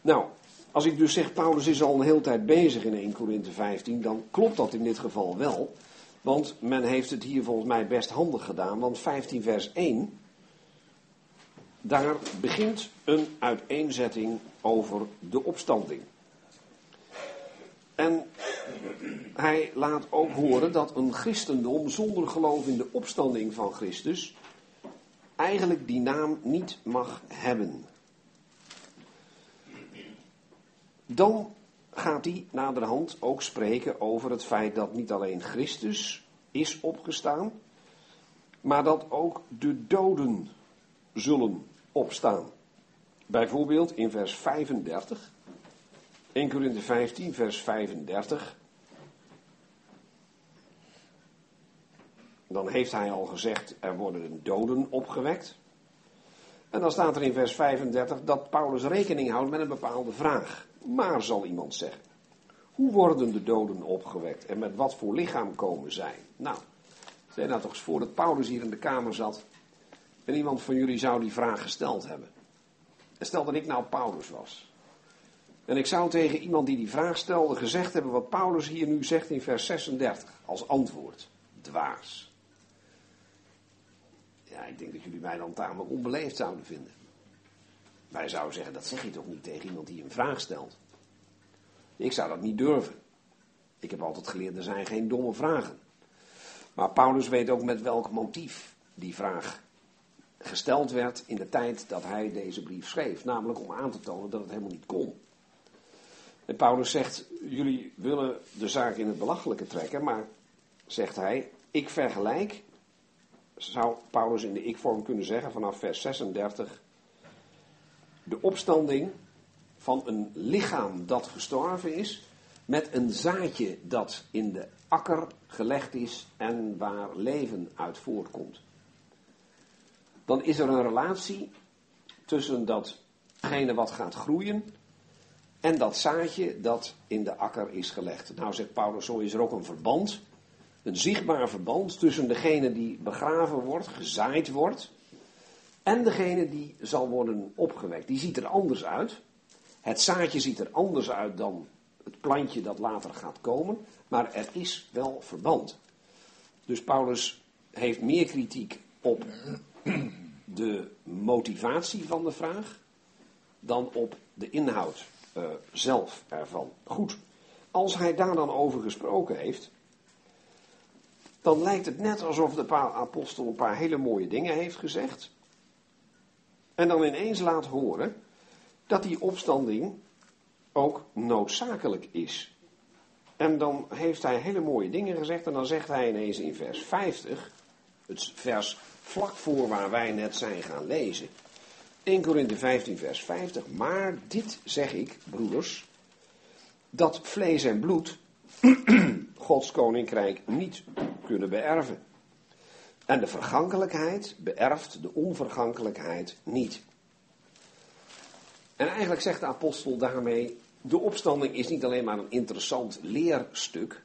Nou, als ik dus zeg, Paulus is al een hele tijd bezig in 1 Korinthe 15, dan klopt dat in dit geval wel. Want men heeft het hier volgens mij best handig gedaan, want 15 vers 1 daar begint een uiteenzetting over de opstanding. En hij laat ook horen dat een christendom zonder geloof in de opstanding van Christus eigenlijk die naam niet mag hebben. Dan gaat hij naderhand ook spreken over het feit dat niet alleen Christus is opgestaan, maar dat ook de doden zullen opstaan. Bijvoorbeeld in vers 35. 1 Corinthië 15, vers 35. Dan heeft hij al gezegd, er worden doden opgewekt. En dan staat er in vers 35 dat Paulus rekening houdt met een bepaalde vraag. Maar zal iemand zeggen, hoe worden de doden opgewekt en met wat voor lichaam komen zij? Nou, stel nou toch eens voor dat Paulus hier in de kamer zat en iemand van jullie zou die vraag gesteld hebben. En stel dat ik nou Paulus was. En ik zou tegen iemand die die vraag stelde gezegd hebben wat Paulus hier nu zegt in vers 36 als antwoord. Dwaas. Ja, ik denk dat jullie mij dan tamelijk onbeleefd zouden vinden. Wij zouden zeggen, dat zeg je toch niet tegen iemand die een vraag stelt. Ik zou dat niet durven. Ik heb altijd geleerd, er zijn geen domme vragen. Maar Paulus weet ook met welk motief die vraag gesteld werd in de tijd dat hij deze brief schreef. Namelijk om aan te tonen dat het helemaal niet kon. En Paulus zegt, jullie willen de zaak in het belachelijke trekken, maar zegt hij, ik vergelijk, zou Paulus in de ik-vorm kunnen zeggen vanaf vers 36, de opstanding van een lichaam dat gestorven is, met een zaadje dat in de akker gelegd is en waar leven uit voortkomt. Dan is er een relatie tussen datgene wat gaat groeien en dat zaadje dat in de akker is gelegd. Nou zegt Paulus, zo is er ook een verband, een zichtbaar verband tussen degene die begraven wordt, gezaaid wordt, en degene die zal worden opgewekt. Die ziet er anders uit. Het zaadje ziet er anders uit dan het plantje dat later gaat komen, maar er is wel verband. Dus Paulus heeft meer kritiek op de motivatie van de vraag dan op de inhoud uh, zelf ervan. Goed, als hij daar dan over gesproken heeft, dan lijkt het net alsof de apostel een paar hele mooie dingen heeft gezegd. En dan ineens laat horen dat die opstanding ook noodzakelijk is. En dan heeft hij hele mooie dingen gezegd en dan zegt hij ineens in vers 50, het vers vlak voor waar wij net zijn gaan lezen. 1 Korinthe 15 vers 50, maar dit zeg ik, broeders, dat vlees en bloed Gods koninkrijk niet kunnen beërven. En de vergankelijkheid beërft de onvergankelijkheid niet. En eigenlijk zegt de apostel daarmee, de opstanding is niet alleen maar een interessant leerstuk.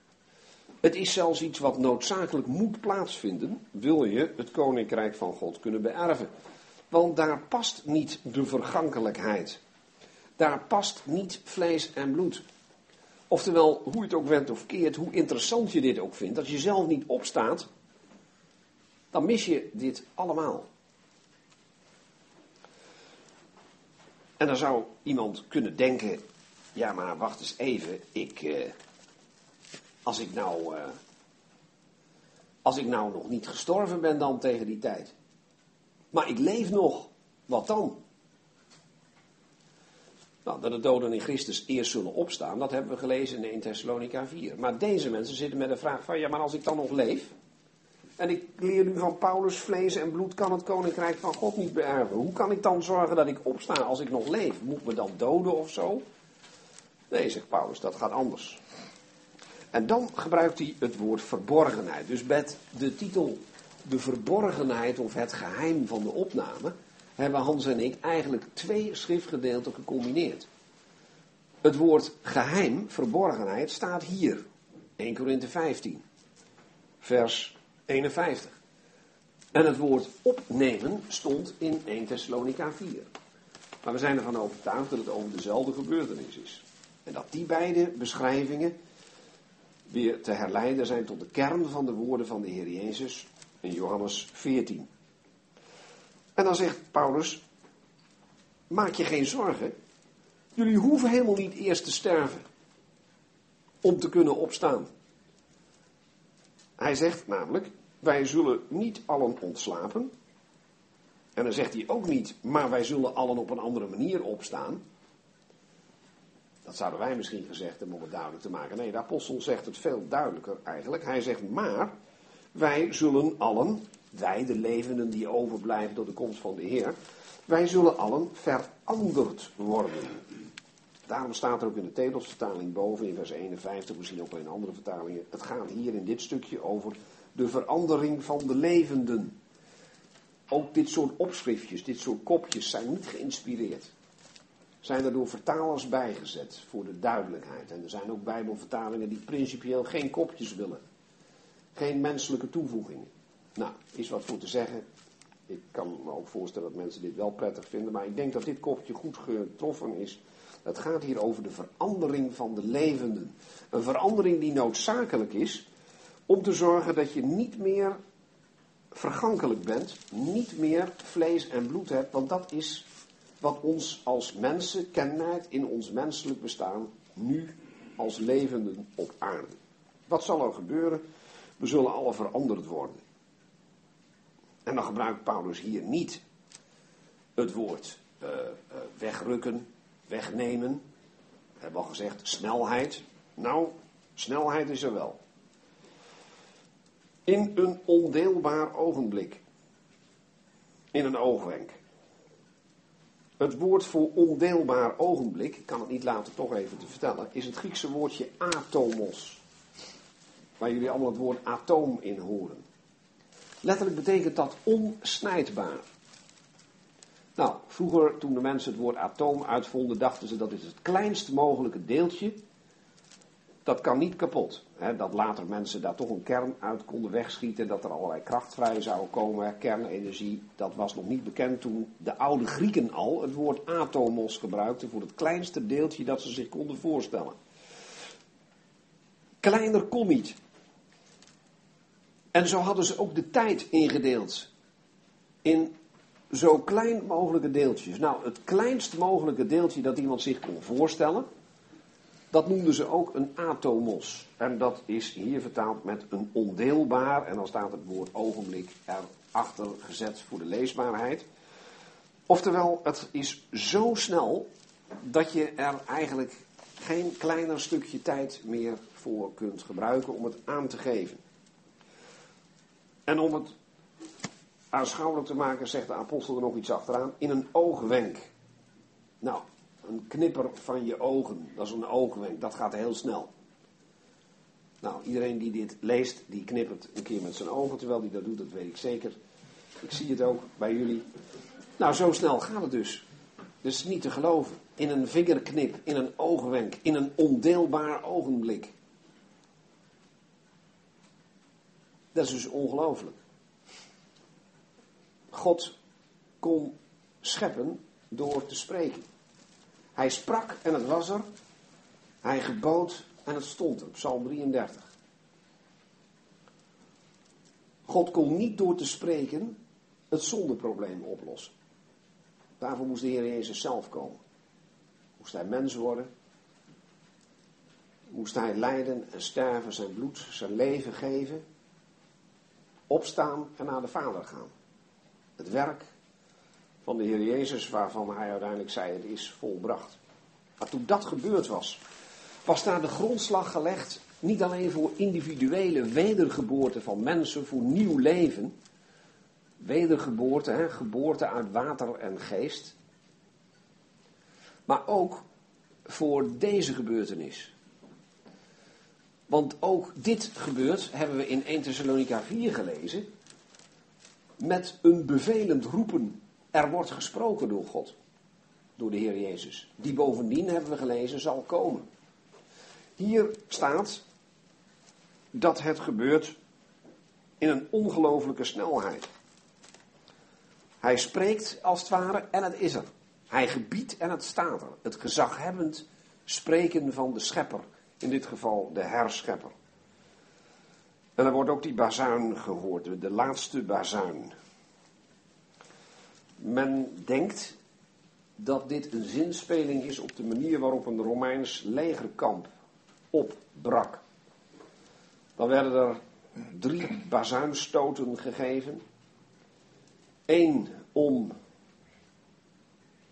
Het is zelfs iets wat noodzakelijk moet plaatsvinden, wil je het koninkrijk van God kunnen beërven. Want daar past niet de vergankelijkheid. Daar past niet vlees en bloed. Oftewel, hoe het ook wendt of keert, hoe interessant je dit ook vindt, als je zelf niet opstaat, dan mis je dit allemaal. En dan zou iemand kunnen denken, ja maar wacht eens even, ik, eh, als ik nou, eh, als ik nou nog niet gestorven ben dan tegen die tijd, maar ik leef nog, wat dan? Nou, dat de doden in Christus eerst zullen opstaan, dat hebben we gelezen in 1 Thessalonica 4. Maar deze mensen zitten met de vraag van, ja maar als ik dan nog leef, en ik leer nu van Paulus, vlees en bloed kan het koninkrijk van God niet beërven. Hoe kan ik dan zorgen dat ik opsta als ik nog leef? Moet me dan doden of zo? Nee, zegt Paulus, dat gaat anders. En dan gebruikt hij het woord verborgenheid. Dus met de titel De verborgenheid of het geheim van de opname hebben Hans en ik eigenlijk twee schriftgedeelten gecombineerd. Het woord geheim, verborgenheid, staat hier. 1 Korinthe 15, vers 51. En het woord opnemen stond in 1 Thessalonica 4. Maar we zijn ervan overtuigd dat het over dezelfde gebeurtenis is. En dat die beide beschrijvingen weer te herleiden zijn tot de kern van de woorden van de Heer Jezus in Johannes 14. En dan zegt Paulus, maak je geen zorgen. Jullie hoeven helemaal niet eerst te sterven om te kunnen opstaan. Hij zegt namelijk, wij zullen niet allen ontslapen. En dan zegt hij ook niet, maar wij zullen allen op een andere manier opstaan. Dat zouden wij misschien gezegd hebben om het duidelijk te maken. Nee, de apostel zegt het veel duidelijker eigenlijk. Hij zegt, maar wij zullen allen wij, de levenden die overblijven door de komst van de Heer, wij zullen allen veranderd worden. Daarom staat er ook in de Tedelsvertaling boven, in vers 51, misschien ook in andere vertalingen. Het gaat hier in dit stukje over de verandering van de levenden. Ook dit soort opschriftjes, dit soort kopjes zijn niet geïnspireerd. Zijn er door vertalers bijgezet voor de duidelijkheid. En er zijn ook Bijbelvertalingen die principieel geen kopjes willen. Geen menselijke toevoegingen. Nou, is wat voor te zeggen. Ik kan me ook voorstellen dat mensen dit wel prettig vinden, maar ik denk dat dit kopje goed getroffen is. Het gaat hier over de verandering van de levenden. Een verandering die noodzakelijk is om te zorgen dat je niet meer vergankelijk bent, niet meer vlees en bloed hebt, want dat is wat ons als mensen kenmerkt in ons menselijk bestaan, nu als levenden op aarde. Wat zal er gebeuren? We zullen alle veranderd worden. En dan gebruikt Paulus hier niet het woord uh, uh, wegrukken, wegnemen. We hebben al gezegd snelheid. Nou, snelheid is er wel. In een ondeelbaar ogenblik. In een oogwenk. Het woord voor ondeelbaar ogenblik, ik kan het niet laten toch even te vertellen, is het Griekse woordje atomos. Waar jullie allemaal het woord atoom in horen. Letterlijk betekent dat onsnijdbaar. Nou, vroeger toen de mensen het woord atoom uitvonden, dachten ze dat is het kleinst mogelijke deeltje. Dat kan niet kapot. Dat later mensen daar toch een kern uit konden wegschieten, dat er allerlei kracht vrij zou komen, kernenergie, dat was nog niet bekend toen de oude Grieken al het woord atomos gebruikten voor het kleinste deeltje dat ze zich konden voorstellen. Kleiner kon niet. En zo hadden ze ook de tijd ingedeeld. In zo klein mogelijke deeltjes. Nou, het kleinst mogelijke deeltje dat iemand zich kon voorstellen, dat noemden ze ook een atomos. En dat is hier vertaald met een ondeelbaar, en dan staat het woord ogenblik erachter gezet voor de leesbaarheid. Oftewel, het is zo snel dat je er eigenlijk geen kleiner stukje tijd meer voor kunt gebruiken om het aan te geven. En om het aanschouwelijk te maken, zegt de apostel er nog iets achteraan, in een oogwenk. Nou, een knipper van je ogen, dat is een oogwenk, dat gaat heel snel. Nou, iedereen die dit leest, die knippert een keer met zijn ogen, terwijl hij dat doet, dat weet ik zeker. Ik zie het ook bij jullie. Nou, zo snel gaat het dus. Dus niet te geloven. In een vingerknip, in een oogwenk, in een ondeelbaar ogenblik. Dat is dus ongelooflijk. God kon scheppen door te spreken. Hij sprak en het was er. Hij gebood en het stond er. Psalm 33. God kon niet door te spreken het zondeprobleem oplossen. Daarvoor moest de Heer Jezus zelf komen. Moest hij mens worden. Moest hij lijden en sterven, zijn bloed, zijn leven geven. Opstaan en naar de Vader gaan. Het werk van de Heer Jezus, waarvan hij uiteindelijk zei: het is volbracht. Maar toen dat gebeurd was, was daar de grondslag gelegd, niet alleen voor individuele wedergeboorte van mensen, voor nieuw leven. Wedergeboorte, hè, geboorte uit water en geest. Maar ook voor deze gebeurtenis. Want ook dit gebeurt, hebben we in 1 Thessalonica 4 gelezen, met een bevelend roepen. Er wordt gesproken door God, door de Heer Jezus, die bovendien, hebben we gelezen, zal komen. Hier staat dat het gebeurt in een ongelooflijke snelheid. Hij spreekt als het ware en het is er. Hij gebiedt en het staat er. Het gezaghebbend spreken van de schepper, in dit geval de herschepper. En er wordt ook die bazuin gehoord, de laatste bazuin. Men denkt dat dit een zinspeling is op de manier waarop een Romeins legerkamp opbrak. Dan werden er drie bazuinstoten gegeven. Eén om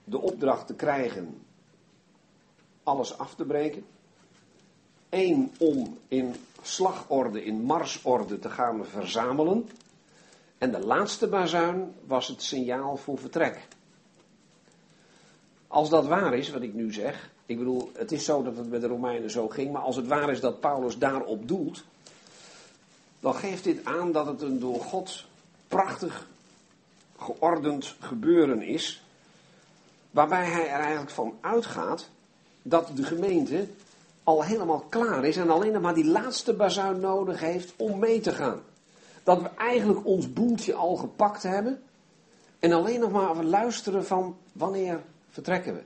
de opdracht te krijgen alles af te breken. Eén om in slagorde, in marsorde te gaan verzamelen. En de laatste bazuin was het signaal voor vertrek. Als dat waar is, wat ik nu zeg, ik bedoel, het is zo dat het bij de Romeinen zo ging, maar als het waar is dat Paulus daarop doelt, dan geeft dit aan dat het een door God prachtig geordend gebeuren is, waarbij hij er eigenlijk van uitgaat dat de gemeente al helemaal klaar is en alleen nog maar die laatste bazuin nodig heeft om mee te gaan. Dat we eigenlijk ons boeltje al gepakt hebben en alleen nog maar luisteren van wanneer vertrekken we.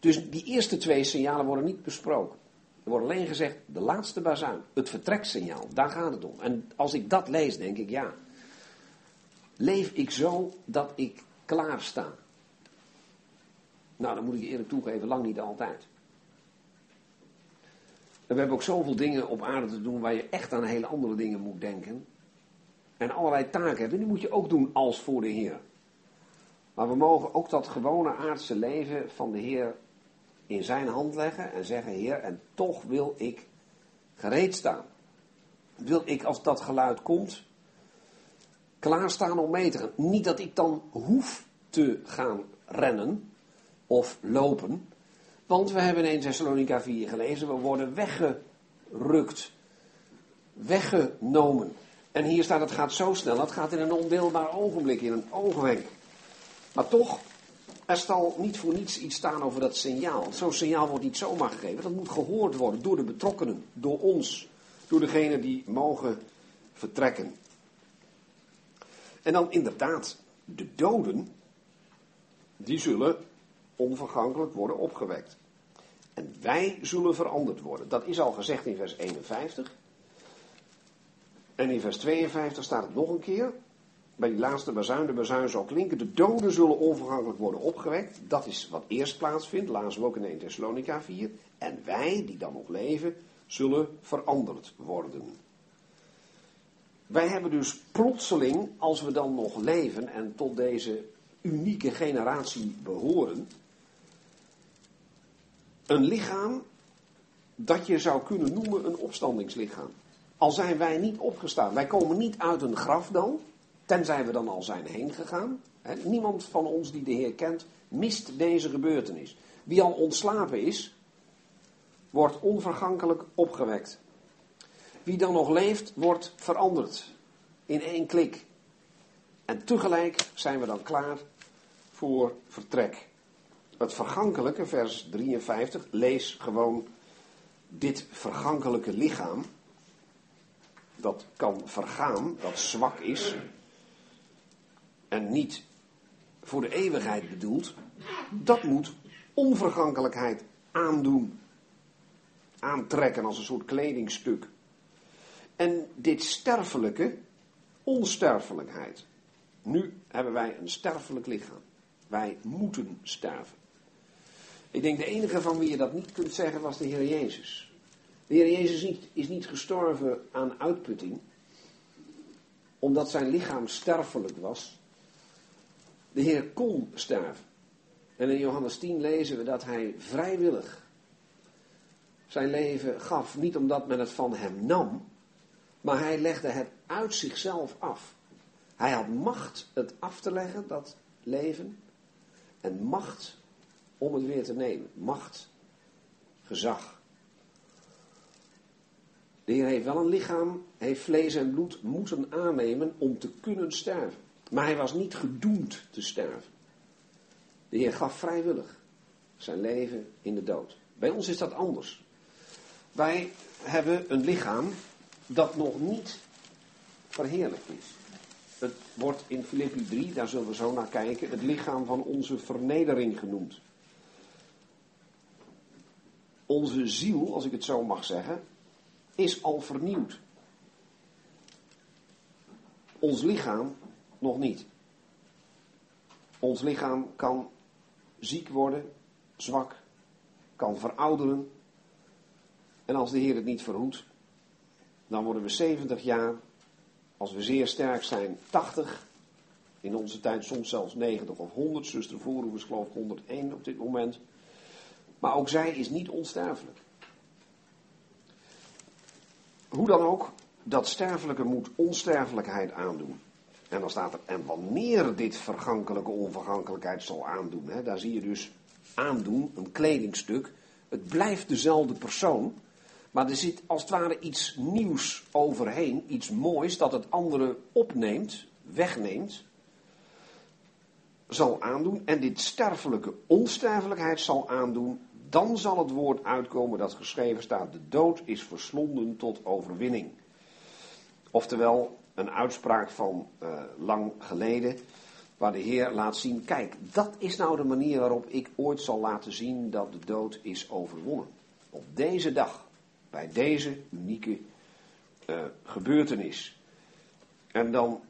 Dus die eerste twee signalen worden niet besproken. Er wordt alleen gezegd, de laatste bazuin, het vertreksignaal, daar gaat het om. En als ik dat lees, denk ik, ja, leef ik zo dat ik klaar sta? Nou, dan moet ik eerlijk toegeven, lang niet altijd. We hebben ook zoveel dingen op aarde te doen waar je echt aan hele andere dingen moet denken. En allerlei taken hebben. Die moet je ook doen als voor de Heer. Maar we mogen ook dat gewone aardse leven van de Heer in zijn hand leggen en zeggen: Heer, en toch wil ik gereed staan. Wil ik als dat geluid komt, klaarstaan om mee te gaan. Niet dat ik dan hoef te gaan rennen of lopen. Want we hebben in 1 Thessalonica 4 gelezen, we worden weggerukt, weggenomen. En hier staat, het gaat zo snel, het gaat in een ondeelbaar ogenblik, in een oogwenk. Maar toch, er zal niet voor niets iets staan over dat signaal. Zo'n signaal wordt niet zomaar gegeven, dat moet gehoord worden door de betrokkenen, door ons, door degenen die mogen vertrekken. En dan inderdaad, de doden, die zullen onvergankelijk worden opgewekt. En wij zullen veranderd worden. Dat is al gezegd in vers 51. En in vers 52 staat het nog een keer. Bij die laatste bazuin, de bazuin zal klinken. De doden zullen onvergankelijk worden opgewekt. Dat is wat eerst plaatsvindt. Lazen we ook in 1 Thessalonica 4. En wij, die dan nog leven, zullen veranderd worden. Wij hebben dus plotseling, als we dan nog leven en tot deze unieke generatie behoren, een lichaam dat je zou kunnen noemen een opstandingslichaam. Al zijn wij niet opgestaan, wij komen niet uit een graf dan, tenzij we dan al zijn heen gegaan. niemand van ons die de Heer kent, mist deze gebeurtenis. Wie al ontslapen is, wordt onvergankelijk opgewekt. Wie dan nog leeft, wordt veranderd in één klik. En tegelijk zijn we dan klaar voor vertrek. Het vergankelijke, vers 53, lees gewoon dit vergankelijke lichaam. Dat kan vergaan, dat zwak is. En niet voor de eeuwigheid bedoeld. Dat moet onvergankelijkheid aandoen. Aantrekken als een soort kledingstuk. En dit sterfelijke, onsterfelijkheid. Nu hebben wij een sterfelijk lichaam. Wij moeten sterven. Ik denk de enige van wie je dat niet kunt zeggen was de Heer Jezus. De Heer Jezus is niet gestorven aan uitputting, omdat zijn lichaam sterfelijk was. De Heer kon sterven. En in Johannes 10 lezen we dat hij vrijwillig zijn leven gaf. Niet omdat men het van hem nam, maar hij legde het uit zichzelf af. Hij had macht het af te leggen, dat leven. En macht om het weer te nemen. Macht, gezag. De Heer heeft wel een lichaam, heeft vlees en bloed moeten aannemen om te kunnen sterven. Maar hij was niet gedoemd te sterven. De Heer gaf vrijwillig zijn leven in de dood. Bij ons is dat anders. Wij hebben een lichaam dat nog niet verheerlijkt is. Het wordt in Filippi 3, daar zullen we zo naar kijken, het lichaam van onze vernedering genoemd. Onze ziel, als ik het zo mag zeggen, is al vernieuwd. Ons lichaam nog niet. Ons lichaam kan ziek worden, zwak, kan verouderen. En als de Heer het niet verhoedt, dan worden we 70 jaar, als we zeer sterk zijn, 80. In onze tijd soms zelfs 90 of 100. Zuster Voorhoef is geloof ik 101 op dit moment. Maar ook zij is niet onsterfelijk. Hoe dan ook, dat sterfelijke moet onsterfelijkheid aandoen. En dan staat er, en wanneer dit vergankelijke onvergankelijkheid zal aandoen. Hè, daar zie je dus aandoen, een kledingstuk. Het blijft dezelfde persoon. Maar er zit als het ware iets nieuws overheen. Iets moois dat het andere opneemt, wegneemt. Zal aandoen. En dit sterfelijke onsterfelijkheid zal aandoen. Dan zal het woord uitkomen dat geschreven staat. De dood is verslonden tot overwinning. Oftewel, een uitspraak van uh, lang geleden, waar de Heer laat zien, kijk, dat is nou de manier waarop ik ooit zal laten zien dat de dood is overwonnen. Op deze dag, bij deze unieke uh, gebeurtenis. En dan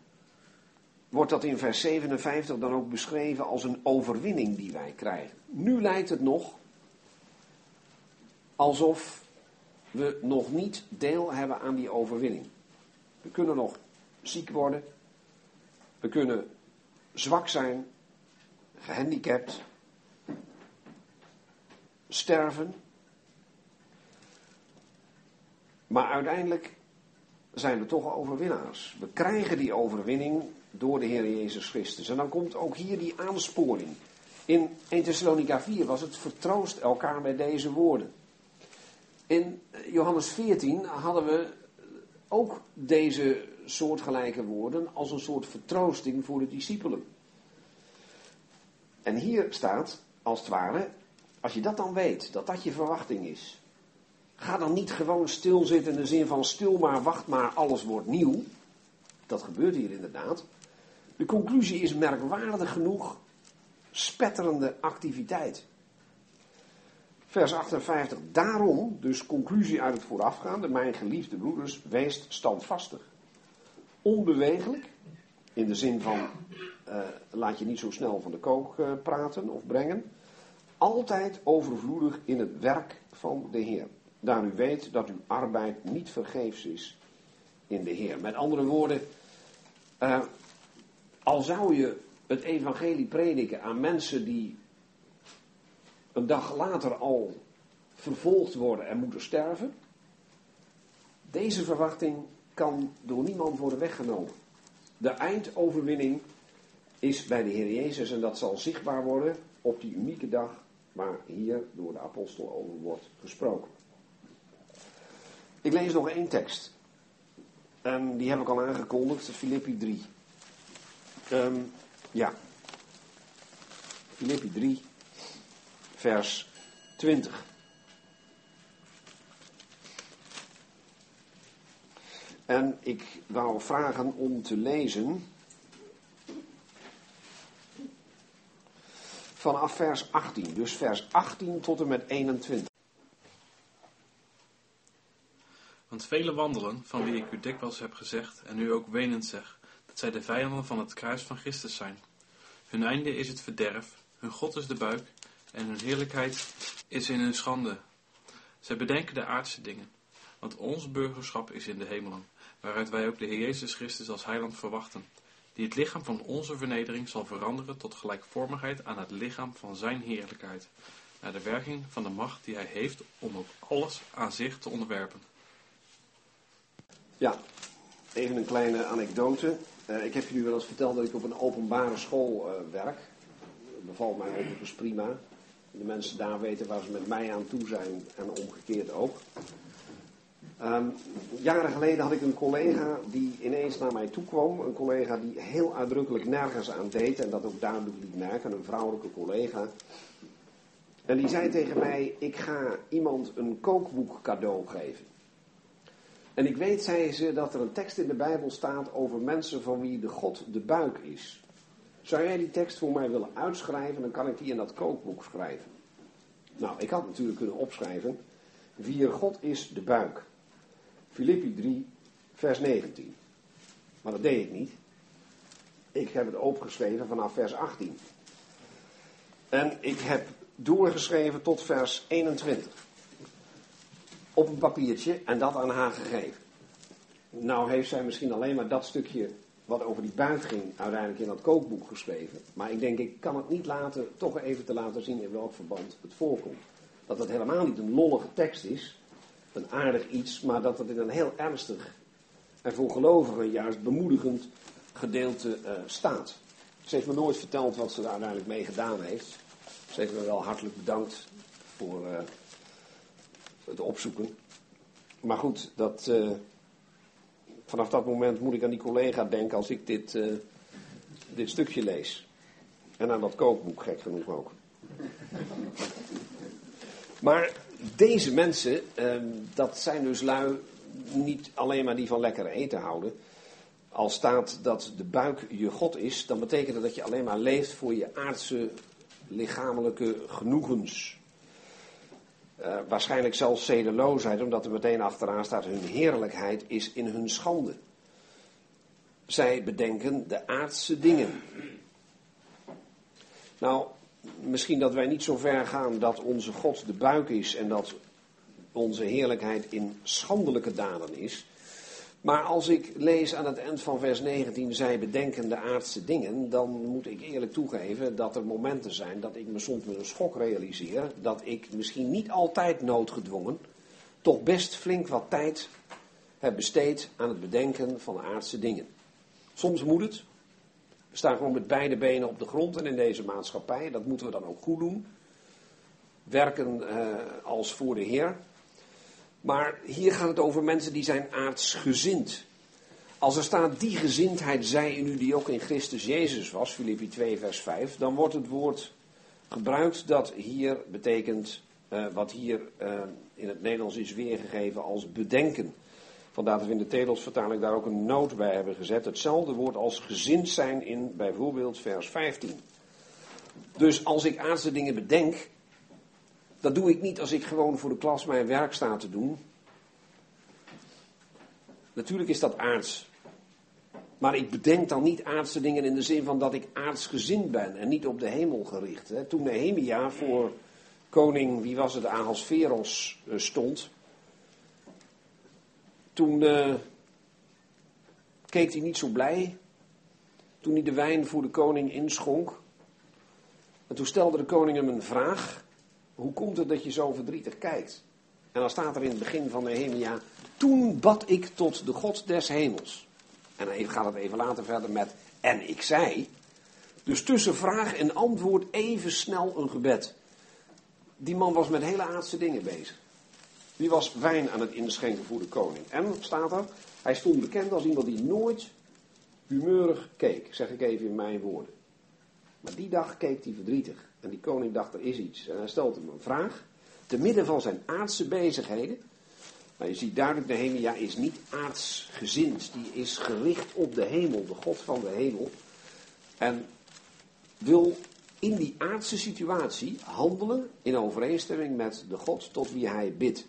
wordt dat in vers 57 dan ook beschreven als een overwinning die wij krijgen. Nu lijkt het nog alsof we nog niet deel hebben aan die overwinning. We kunnen nog ziek worden. We kunnen zwak zijn, gehandicapt, sterven. Maar uiteindelijk zijn we toch overwinnaars. We krijgen die overwinning door de Heer Jezus Christus. En dan komt ook hier die aansporing. In 1 Thessalonica 4 was het vertroost elkaar met deze woorden. In Johannes 14 hadden we ook deze soortgelijke woorden als een soort vertroosting voor de discipelen. En hier staat, als het ware, als je dat dan weet, dat dat je verwachting is, ga dan niet gewoon stilzitten in de zin van stil maar, wacht maar, alles wordt nieuw. Dat gebeurt hier inderdaad. De conclusie is merkwaardig genoeg spetterende activiteit. Vers 58. Daarom, dus conclusie uit het voorafgaande, mijn geliefde broeders, weest standvastig. Onbewegelijk, in de zin van uh, laat je niet zo snel van de kook uh, praten of brengen. Altijd overvloedig in het werk van de Heer. Daar u weet dat uw arbeid niet vergeefs is in de Heer. Met andere woorden, uh, al zou je het evangelie prediken aan mensen die een dag later al vervolgd worden en moeten sterven. Deze verwachting kan door niemand worden weggenomen. De eindoverwinning is bij de Heer Jezus en dat zal zichtbaar worden op die unieke dag waar hier door de apostel over wordt gesproken. Ik lees nog één tekst. En die heb ik al aangekondigd, Filippi 3. Um, ja. Filippi 3, vers 20. En ik wou vragen om te lezen vanaf vers 18. Dus vers 18 tot en met 21. Want vele wandelen, van wie ik u dikwijls heb gezegd en u ook wenend zeg, dat zij de vijanden van het kruis van Christus zijn. Hun einde is het verderf, hun God is de buik en hun heerlijkheid is in hun schande. Zij bedenken de aardse dingen, want ons burgerschap is in de hemelen, waaruit wij ook de Heer Jezus Christus als heiland verwachten, die het lichaam van onze vernedering zal veranderen tot gelijkvormigheid aan het lichaam van zijn heerlijkheid, naar de werking van de macht die hij heeft om ook alles aan zich te onderwerpen. Ja, even een kleine anekdote. Uh, ik heb jullie wel eens verteld dat ik op een openbare school uh, werk. Bevalt mij overigens prima. De mensen daar weten waar ze met mij aan toe zijn en omgekeerd ook. Um, jaren geleden had ik een collega die ineens naar mij toe kwam. Een collega die heel uitdrukkelijk nergens aan deed en dat ook duidelijk liet merken. Een vrouwelijke collega. En die zei tegen mij: Ik ga iemand een kookboek cadeau geven. En ik weet, zei ze, dat er een tekst in de Bijbel staat over mensen van wie de God de buik is. Zou jij die tekst voor mij willen uitschrijven, dan kan ik die in dat kookboek schrijven. Nou, ik had natuurlijk kunnen opschrijven, wie God is de buik. Filippi 3, vers 19. Maar dat deed ik niet. Ik heb het opgeschreven vanaf vers 18. En ik heb doorgeschreven tot vers 21. Op een papiertje en dat aan haar gegeven. Nou heeft zij misschien alleen maar dat stukje wat over die buit ging uiteindelijk in dat kookboek geschreven. Maar ik denk, ik kan het niet laten, toch even te laten zien in welk verband het voorkomt. Dat het helemaal niet een lollige tekst is, een aardig iets, maar dat het in een heel ernstig en voor gelovigen juist bemoedigend gedeelte eh, staat. Ze heeft me nooit verteld wat ze daar uiteindelijk mee gedaan heeft. Ze heeft me wel hartelijk bedankt voor eh, het opzoeken. Maar goed, dat, eh, vanaf dat moment moet ik aan die collega denken als ik dit, eh, dit stukje lees. En aan dat kookboek, gek genoeg ook. Maar deze mensen, ehm, dat zijn dus lui niet alleen maar die van lekker eten houden. Als staat dat de buik je God is, dan betekent dat dat je alleen maar leeft voor je aardse lichamelijke genoegens. Uh, waarschijnlijk zelfs zedeloosheid, omdat er meteen achteraan staat: hun heerlijkheid is in hun schande. Zij bedenken de aardse dingen. Nou, misschien dat wij niet zo ver gaan dat onze God de buik is en dat onze heerlijkheid in schandelijke daden is. Maar als ik lees aan het eind van vers 19, zij bedenken de aardse dingen, dan moet ik eerlijk toegeven dat er momenten zijn dat ik me soms met een schok realiseer dat ik misschien niet altijd noodgedwongen, toch best flink wat tijd heb besteed aan het bedenken van aardse dingen. Soms moet het. We staan gewoon met beide benen op de grond en in deze maatschappij, dat moeten we dan ook goed doen. Werken eh, als voor de Heer. Maar hier gaat het over mensen die zijn aardsgezind. Als er staat die gezindheid zij in u die ook in Christus Jezus was, Filippi 2 vers 5, dan wordt het woord gebruikt dat hier betekent, uh, wat hier uh, in het Nederlands is weergegeven als bedenken. Vandaar dat we in de Tedelsvertaling daar ook een noot bij hebben gezet. Hetzelfde woord als gezind zijn in bijvoorbeeld vers 15. Dus als ik aardse dingen bedenk, dat doe ik niet als ik gewoon voor de klas mijn werk sta te doen. Natuurlijk is dat aards. Maar ik bedenk dan niet aardse dingen in de zin van dat ik aardsgezind ben en niet op de hemel gericht. Hè. Toen Nehemia voor koning, wie was het, Ahasveros uh, stond. Toen uh, keek hij niet zo blij. Toen hij de wijn voor de koning inschonk. En toen stelde de koning hem een vraag hoe komt het dat je zo verdrietig kijkt? En dan staat er in het begin van Nehemia, toen bad ik tot de God des hemels. En dan gaat het even later verder met, en ik zei. Dus tussen vraag en antwoord even snel een gebed. Die man was met hele aardse dingen bezig. Die was wijn aan het inschenken voor de koning. En, staat er, hij stond bekend als iemand die nooit humeurig keek, zeg ik even in mijn woorden. Maar die dag keek hij verdrietig. En die koning dacht, er is iets. En hij stelt hem een vraag. Te midden van zijn aardse bezigheden. Maar je ziet duidelijk, Nehemia is niet aardsgezind. Die is gericht op de hemel, de God van de hemel. En wil in die aardse situatie handelen in overeenstemming met de God tot wie hij bidt.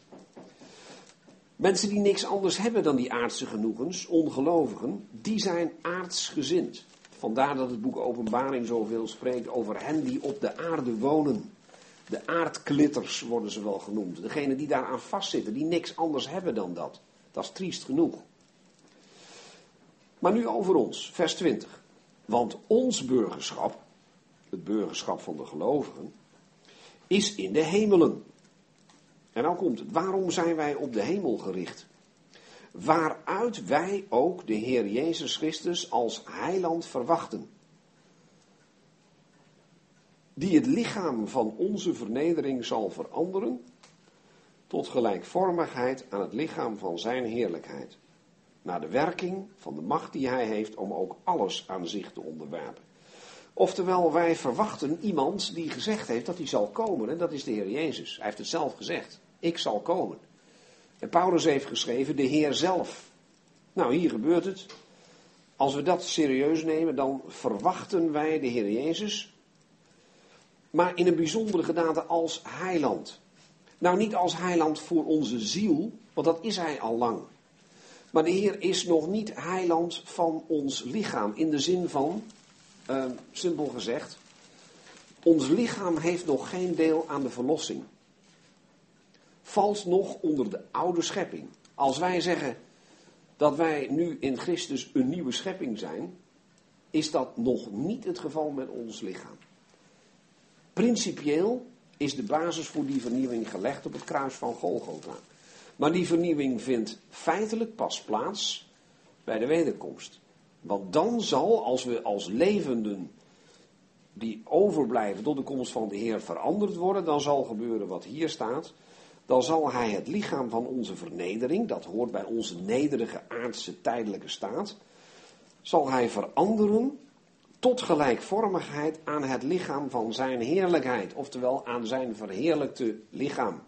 Mensen die niks anders hebben dan die aardse genoegens, ongelovigen, die zijn aardsgezind. Vandaar dat het boek Openbaring zoveel spreekt over hen die op de aarde wonen. De aardklitters worden ze wel genoemd. Degenen die daaraan vastzitten, die niks anders hebben dan dat. Dat is triest genoeg. Maar nu over ons, vers 20. Want ons burgerschap, het burgerschap van de gelovigen, is in de hemelen. En dan komt het, waarom zijn wij op de hemel gericht? Waaruit wij ook de Heer Jezus Christus als heiland verwachten. Die het lichaam van onze vernedering zal veranderen tot gelijkvormigheid aan het lichaam van zijn heerlijkheid. Naar de werking van de macht die hij heeft om ook alles aan zich te onderwerpen. Oftewel, wij verwachten iemand die gezegd heeft dat hij zal komen. En dat is de Heer Jezus. Hij heeft het zelf gezegd. Ik zal komen. En Paulus heeft geschreven, de Heer zelf. Nou, hier gebeurt het. Als we dat serieus nemen, dan verwachten wij de Heer Jezus. Maar in een bijzondere gedaante als heiland. Nou, niet als heiland voor onze ziel, want dat is hij al lang. Maar de Heer is nog niet heiland van ons lichaam. In de zin van, uh, simpel gezegd, ons lichaam heeft nog geen deel aan de verlossing valt nog onder de oude schepping. Als wij zeggen dat wij nu in Christus een nieuwe schepping zijn, is dat nog niet het geval met ons lichaam. Principieel is de basis voor die vernieuwing gelegd op het kruis van Golgotha. Maar die vernieuwing vindt feitelijk pas plaats bij de wederkomst. Want dan zal, als we als levenden die overblijven tot de komst van de Heer veranderd worden, dan zal gebeuren wat hier staat. Dan zal hij het lichaam van onze vernedering, dat hoort bij onze nederige aardse tijdelijke staat, zal hij veranderen tot gelijkvormigheid aan het lichaam van zijn heerlijkheid, oftewel aan zijn verheerlijkte lichaam.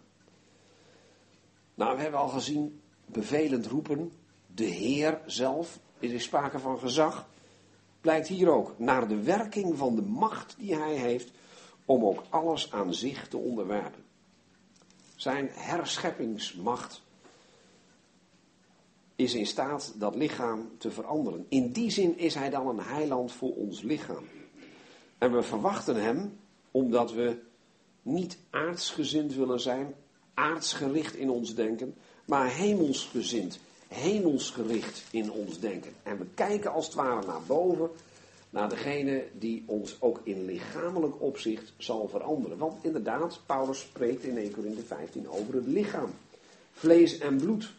Nou, we hebben al gezien, bevelend roepen, de Heer zelf, er is sprake van gezag, blijkt hier ook naar de werking van de macht die hij heeft om ook alles aan zich te onderwerpen. Zijn herscheppingsmacht is in staat dat lichaam te veranderen. In die zin is hij dan een heiland voor ons lichaam. En we verwachten hem omdat we niet aardsgezind willen zijn, aardsgericht in ons denken, maar hemelsgezind, hemelsgericht in ons denken. En we kijken als het ware naar boven, naar degene die ons ook in lichamelijk opzicht zal veranderen. Want inderdaad, Paulus spreekt in 1 Corinthië 15 over het lichaam. Vlees en bloed.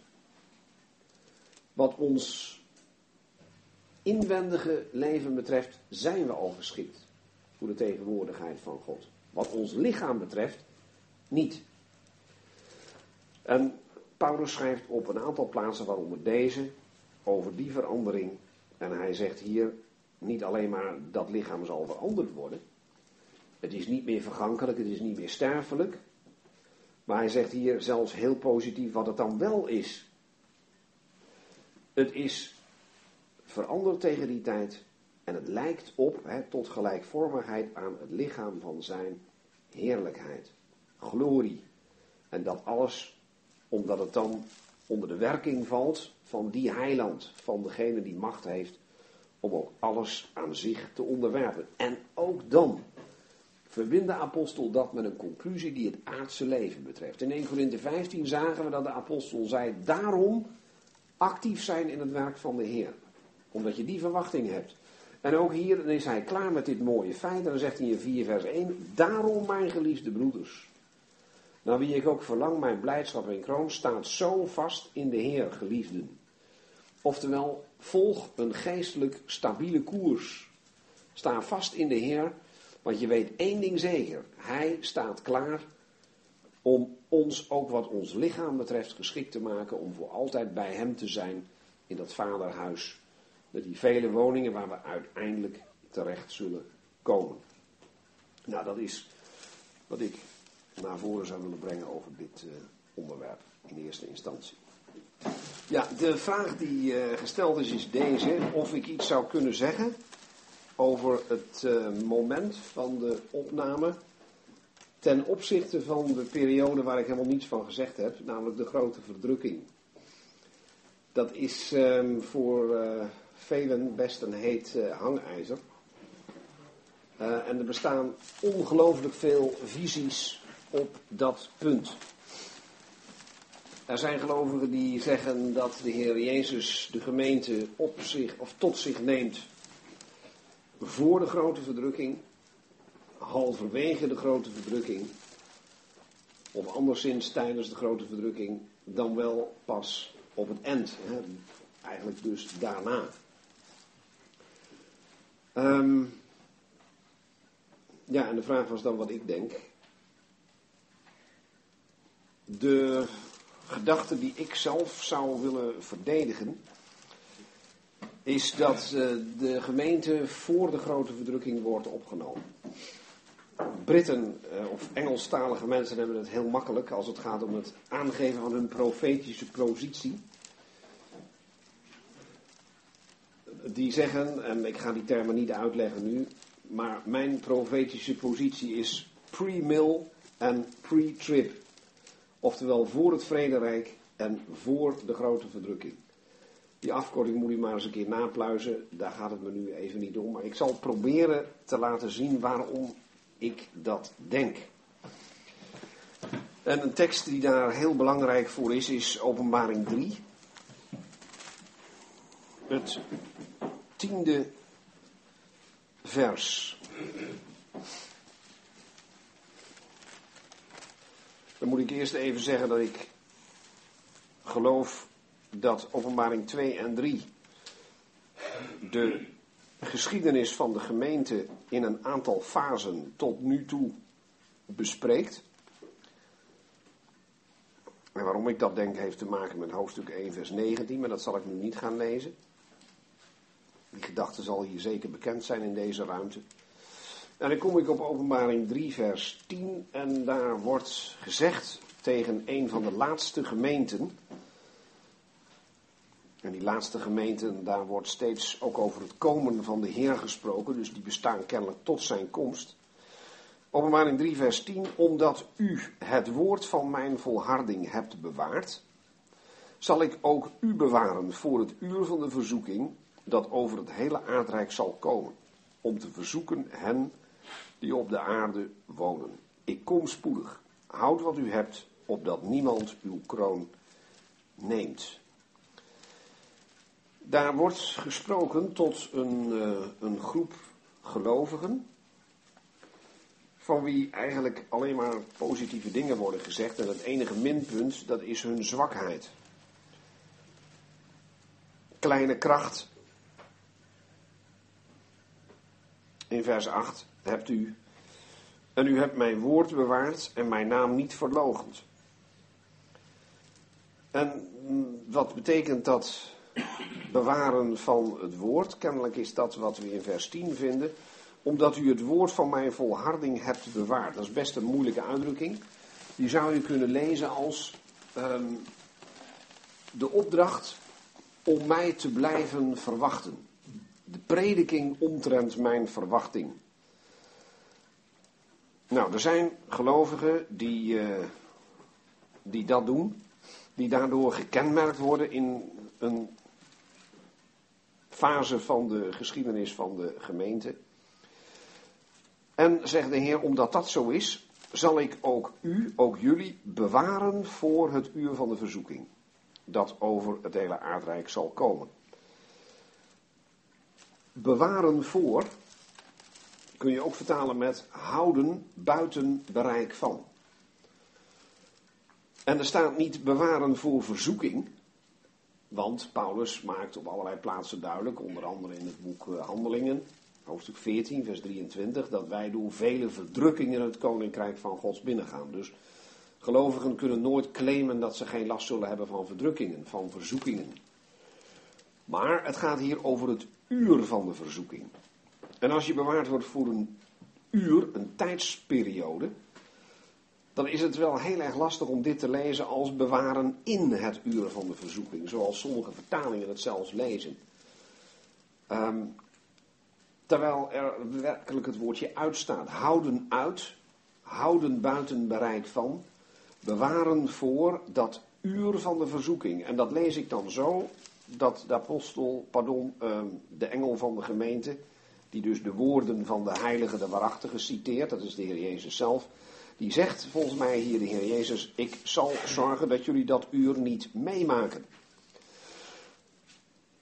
Wat ons inwendige leven betreft, zijn we al geschikt voor de tegenwoordigheid van God. Wat ons lichaam betreft, niet. En Paulus schrijft op een aantal plaatsen, waaronder deze, over die verandering. En hij zegt hier niet alleen maar dat lichaam zal veranderd worden. Het is niet meer vergankelijk, het is niet meer sterfelijk. Maar hij zegt hier zelfs heel positief wat het dan wel is. Het is veranderd tegen die tijd en het lijkt op tot gelijkvormigheid aan het lichaam van zijn heerlijkheid, glorie. En dat alles omdat het dan onder de werking valt van die heiland, van degene die macht heeft om ook alles aan zich te onderwerpen. En ook dan verbindt de apostel dat met een conclusie die het aardse leven betreft. In 1 Corinthië 15 zagen we dat de apostel zei, daarom actief zijn in het werk van de Heer. Omdat je die verwachting hebt. En ook hier dan is hij klaar met dit mooie feit. En dan zegt hij in 4 vers 1, daarom mijn geliefde broeders. Naar wie ik ook verlang, mijn blijdschap en kroon, staat zo vast in de Heer, geliefden. Oftewel, volg een geestelijk stabiele koers. Sta vast in de Heer, want je weet één ding zeker. Hij staat klaar om ons, ook wat ons lichaam betreft, geschikt te maken om voor altijd bij Hem te zijn in dat vaderhuis. Met die vele woningen waar we uiteindelijk terecht zullen komen. Nou, dat is wat ik naar voren zou willen brengen over dit uh, onderwerp in eerste instantie. Ja, de vraag die uh, gesteld is, is deze: of ik iets zou kunnen zeggen over het uh, moment van de opname ten opzichte van de periode waar ik helemaal niets van gezegd heb, namelijk de grote verdrukking. Dat is um, voor velen best een heet hangijzer. en er bestaan ongelooflijk veel visies op dat punt. Er zijn gelovigen die zeggen dat de Heer Jezus de gemeente op zich of tot zich neemt voor de grote verdrukking, halverwege de grote verdrukking, of anderszins tijdens de grote verdrukking, dan wel pas op het eind. Hè? Eigenlijk dus daarna. Um, ja, en de vraag was dan wat ik denk. De gedachte die ik zelf zou willen verdedigen, is dat eh, de gemeente voor de grote verdrukking wordt opgenomen. Britten eh, of Engelstalige mensen hebben het heel makkelijk als het gaat om het aangeven van hun profetische positie. Die zeggen, en ik ga die termen niet uitleggen nu, maar mijn profetische positie is pre-mill en pre-trip. Oftewel voor het vrederijk en voor de grote verdrukking. Die afkorting moet u maar eens een keer napluizen. Daar gaat het me nu even niet om. Maar ik zal proberen te laten zien waarom ik dat denk. En een tekst die daar heel belangrijk voor is, is Openbaring 3. Het tiende vers. Dan moet ik eerst even zeggen dat ik geloof dat openbaring 2 en 3 de geschiedenis van de gemeente in een aantal fasen tot nu toe bespreekt. En waarom ik dat denk heeft te maken met hoofdstuk 1, vers 19, maar dat zal ik nu niet gaan lezen. Die gedachte zal hier zeker bekend zijn in deze ruimte. En dan kom ik op openbaring 3, vers 10 en daar wordt gezegd tegen een van de laatste gemeenten. En die laatste gemeenten, daar wordt steeds ook over het komen van de Heer gesproken, dus die bestaan kennelijk tot zijn komst. Openbaring 3, vers 10. Omdat u het woord van mijn volharding hebt bewaard, zal ik ook u bewaren voor het uur van de verzoeking dat over het hele aardrijk zal komen, om te verzoeken hen die op de aarde wonen. Ik kom spoedig. Houd wat u hebt, opdat niemand uw kroon neemt. Daar wordt gesproken tot een, uh, een groep gelovigen van wie eigenlijk alleen maar positieve dingen worden gezegd. En het enige minpunt, dat is hun zwakheid. Kleine kracht. In vers 8 hebt u. En u hebt mijn woord bewaard en mijn naam niet verlogend. En wat betekent dat bewaren van het woord? Kennelijk is dat wat we in vers 10 vinden omdat u het woord van mijn volharding hebt bewaard. Dat is best een moeilijke uitdrukking. Die zou je kunnen lezen als um, de opdracht om mij te blijven verwachten. De prediking omtrent mijn verwachting. Nou, er zijn gelovigen die, uh, die dat doen, die daardoor gekenmerkt worden in een fase van de geschiedenis van de gemeente. En zegt de Heer, omdat dat zo is, zal ik ook u, ook jullie, bewaren voor het uur van de verzoeking. Dat over het hele aardrijk zal komen. Bewaren voor kun je ook vertalen met houden buiten bereik van. En er staat niet bewaren voor verzoeking, want Paulus maakt op allerlei plaatsen duidelijk, onder andere in het boek eh, Handelingen, hoofdstuk 14, vers 23, dat wij door vele verdrukkingen het koninkrijk van Gods binnengaan. Dus gelovigen kunnen nooit claimen dat ze geen last zullen hebben van verdrukkingen, van verzoekingen. Maar het gaat hier over het uur van de verzoeking. En als je bewaard wordt voor een uur, een tijdsperiode, dan is het wel heel erg lastig om dit te lezen als bewaren in het uur van de verzoeking, zoals sommige vertalingen het zelfs lezen. Um, Terwijl er werkelijk het woordje uitstaat. Houden uit, houden buiten bereik van, bewaren voor dat uur van de verzoeking. En dat lees ik dan zo, dat de apostel, pardon, ehm, de engel van de gemeente, die dus de woorden van de heilige, de waarachtige citeert, dat is de Heer Jezus zelf, die zegt volgens mij hier de Heer Jezus, ik zal zorgen dat jullie dat uur niet meemaken.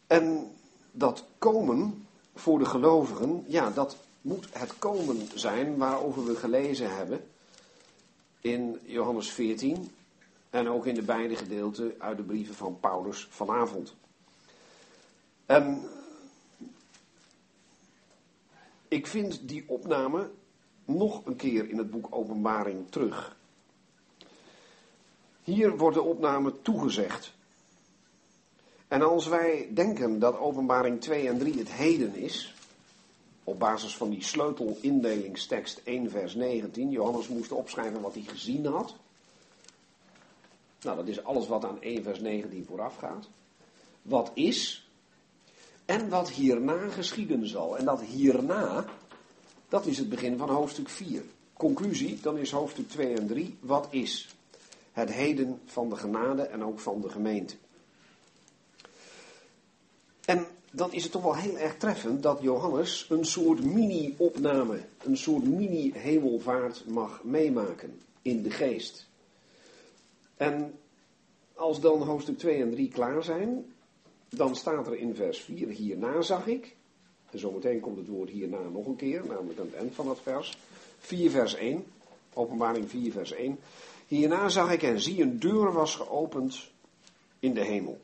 En dat komen, voor de gelovigen, ja, dat moet het komen zijn waarover we gelezen hebben in Johannes 14 en ook in de beide gedeelten uit de brieven van Paulus vanavond. En ik vind die opname nog een keer in het boek Openbaring terug. Hier wordt de opname toegezegd. En als wij denken dat openbaring 2 en 3 het heden is, op basis van die sleutelindelingstekst 1 vers 19, Johannes moest opschrijven wat hij gezien had. Nou, dat is alles wat aan 1 vers 19 vooraf gaat. Wat is en wat hierna geschieden zal. En dat hierna, dat is het begin van hoofdstuk 4. Conclusie, dan is hoofdstuk 2 en 3, wat is? Het heden van de genade en ook van de gemeente. En dan is het toch wel heel erg treffend dat Johannes een soort mini-opname, een soort mini-hemelvaart mag meemaken in de geest. En als dan hoofdstuk 2 en 3 klaar zijn, dan staat er in vers 4, hierna zag ik, en zometeen komt het woord hierna nog een keer, namelijk aan het eind van het vers, 4 vers 1, openbaring 4 vers 1, hierna zag ik en zie een deur was geopend in de hemel.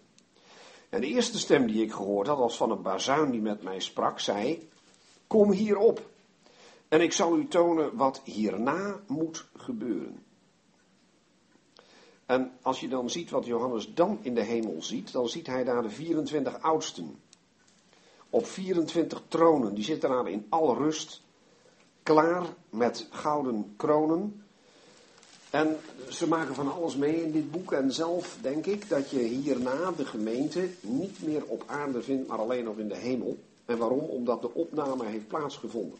En de eerste stem die ik gehoord had, was van een bazuin die met mij sprak, zei: Kom hierop. En ik zal u tonen wat hierna moet gebeuren. En als je dan ziet wat Johannes dan in de hemel ziet, dan ziet hij daar de 24 oudsten. Op 24 tronen, die zitten daar in alle rust, klaar met gouden kronen. En ze maken van alles mee in dit boek. En zelf denk ik dat je hierna de gemeente niet meer op aarde vindt, maar alleen nog in de hemel. En waarom? Omdat de opname heeft plaatsgevonden.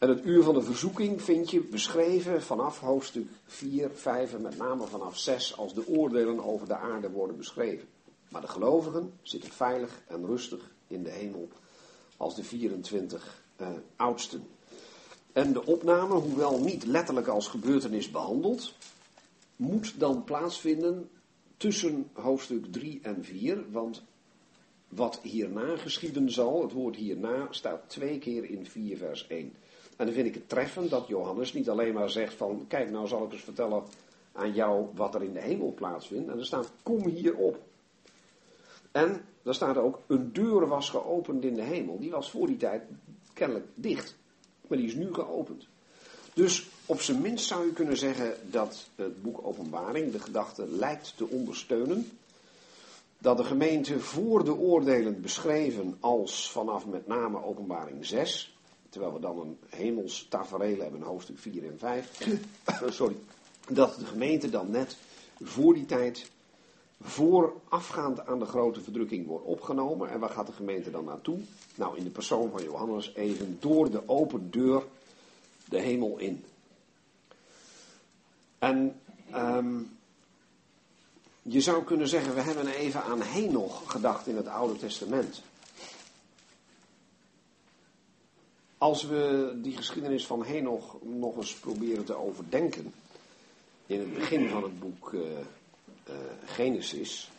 En het uur van de verzoeking vind je beschreven vanaf hoofdstuk 4, 5 en met name vanaf 6 als de oordelen over de aarde worden beschreven. Maar de gelovigen zitten veilig en rustig in de hemel als de 24 eh, oudsten. En de opname, hoewel niet letterlijk als gebeurtenis behandeld, moet dan plaatsvinden tussen hoofdstuk 3 en 4, want wat hierna geschieden zal, het woord hierna, staat twee keer in 4 vers 1. En dan vind ik het treffend dat Johannes niet alleen maar zegt van, kijk nou zal ik eens vertellen aan jou wat er in de hemel plaatsvindt. En er staat, kom hierop. En daar staat ook, een deur was geopend in de hemel. Die was voor die tijd kennelijk dicht. Maar die is nu geopend. Dus op zijn minst zou je kunnen zeggen dat het boek Openbaring de gedachte lijkt te ondersteunen. Dat de gemeente voor de oordelen beschreven als vanaf met name Openbaring 6. Terwijl we dan een hemels tafereel hebben, hoofdstuk 4 en 5. Sorry. Dat de gemeente dan net voor die tijd voorafgaand aan de grote verdrukking wordt opgenomen. En waar gaat de gemeente dan naartoe? Nou, in de persoon van Johannes even door de open deur de hemel in. En um, je zou kunnen zeggen, we hebben even aan Henoch gedacht in het Oude Testament. Als we die geschiedenis van Henoch nog eens proberen te overdenken, in het begin van het boek uh, uh, Genesis,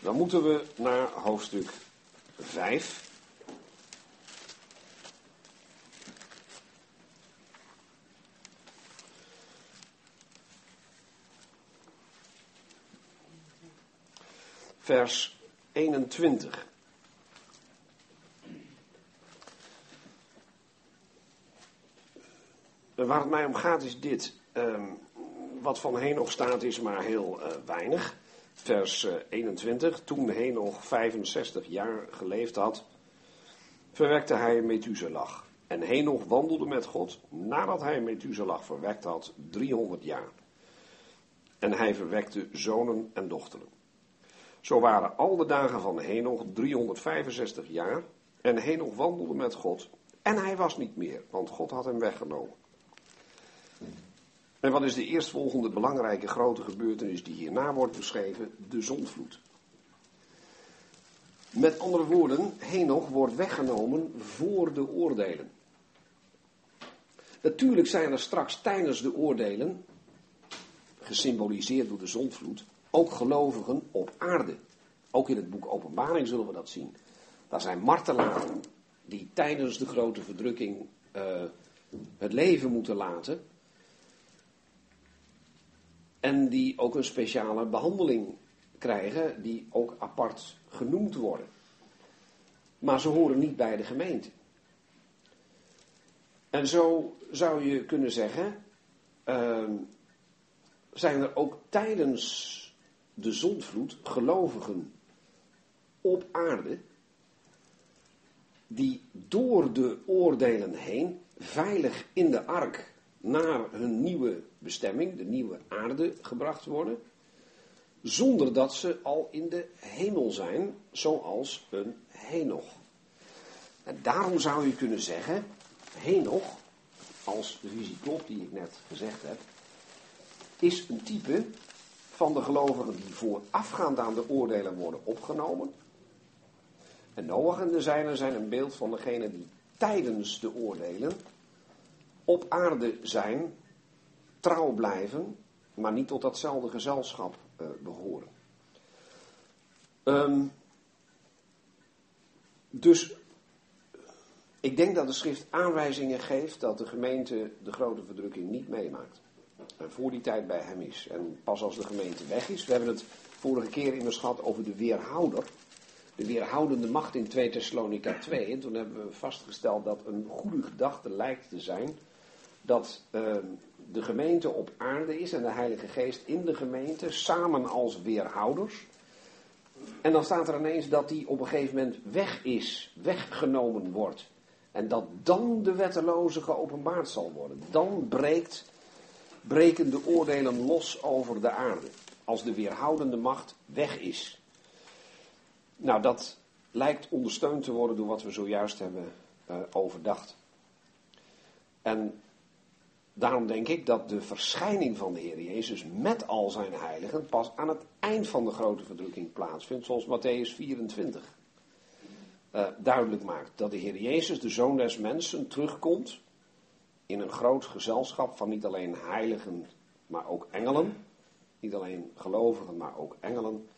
dan moeten we naar hoofdstuk 5. Vers 21. Waar het mij om gaat is dit. Um, wat van Henoch staat is maar heel uh, weinig. Vers uh, 21. Toen Henoch 65 jaar geleefd had, verwekte hij Methuselah. En Henoch wandelde met God nadat hij Methuselah verwekt had 300 jaar. En hij verwekte zonen en dochteren. Zo waren al de dagen van Henoch 365 jaar. En Henoch wandelde met God. En hij was niet meer, want God had hem weggenomen. En wat is de eerstvolgende belangrijke grote gebeurtenis die hierna wordt beschreven? De zondvloed. Met andere woorden, Henoch wordt weggenomen voor de oordelen. Natuurlijk zijn er straks tijdens de oordelen, gesymboliseerd door de zondvloed, ook gelovigen op aarde. Ook in het boek Openbaring zullen we dat zien. Daar zijn martelaren die tijdens de grote verdrukking uh, het leven moeten laten. En die ook een speciale behandeling krijgen, die ook apart genoemd worden. Maar ze horen niet bij de gemeente. En zo zou je kunnen zeggen, uh, zijn er ook tijdens de zondvloed gelovigen op aarde, die door de oordelen heen veilig in de ark naar hun nieuwe bestemming, de nieuwe aarde, gebracht worden, zonder dat ze al in de hemel zijn, zoals een Henoch. En daarom zou je kunnen zeggen, Henoch, als de visie klopt die ik net gezegd heb, is een type van de gelovigen die voorafgaand aan de oordelen worden opgenomen. En Noach en de zijnen zijn een beeld van degene die tijdens de oordelen op aarde zijn, trouw blijven, maar niet tot datzelfde gezelschap uh, behoren. Um, dus ik denk dat de schrift aanwijzingen geeft dat de gemeente de grote verdrukking niet meemaakt. En voor die tijd bij hem is. En pas als de gemeente weg is. We hebben het vorige keer immers gehad over de weerhouder. De weerhoudende macht in 2 Thessalonica 2. En toen hebben we vastgesteld dat een goede gedachte lijkt te zijn. Dat uh, de gemeente op aarde is en de Heilige Geest in de gemeente. Samen als weerhouders. En dan staat er ineens dat die op een gegeven moment weg is. Weggenomen wordt. En dat dan de wetteloze geopenbaard zal worden. Dan breekt, breken de oordelen los over de aarde. Als de weerhoudende macht weg is. Nou, dat lijkt ondersteund te worden door wat we zojuist hebben uh, overdacht. En daarom denk ik dat de verschijning van de Heer Jezus met al zijn heiligen pas aan het eind van de grote verdrukking plaatsvindt, zoals Matthäus 24 uh, duidelijk maakt. Dat de Heer Jezus, de Zoon des Mensen, terugkomt in een groot gezelschap van niet alleen heiligen, maar ook engelen. Niet alleen gelovigen, maar ook engelen.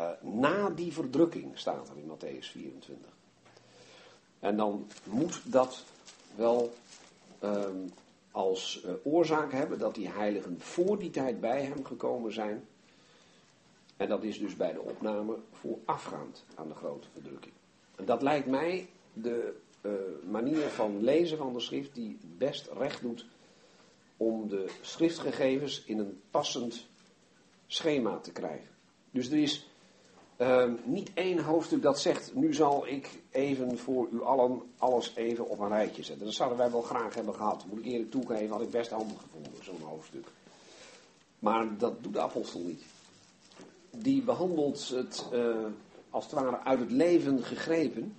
Uh, na die verdrukking staat er in Matthäus 24. En dan moet dat wel uh, als uh, oorzaak hebben dat die heiligen voor die tijd bij hem gekomen zijn. En dat is dus bij de opname voorafgaand aan de grote verdrukking. En dat lijkt mij de uh, manier van lezen van de schrift die best recht doet om de schriftgegevens in een passend schema te krijgen. Dus er is uh, niet één hoofdstuk dat zegt, nu zal ik even voor u allen alles even op een rijtje zetten. Dat zouden wij wel graag hebben gehad. Moet ik eerlijk toegeven, had ik best handig gevonden, zo'n hoofdstuk. Maar dat doet de apostel niet. Die behandelt het uh, als het ware uit het leven gegrepen.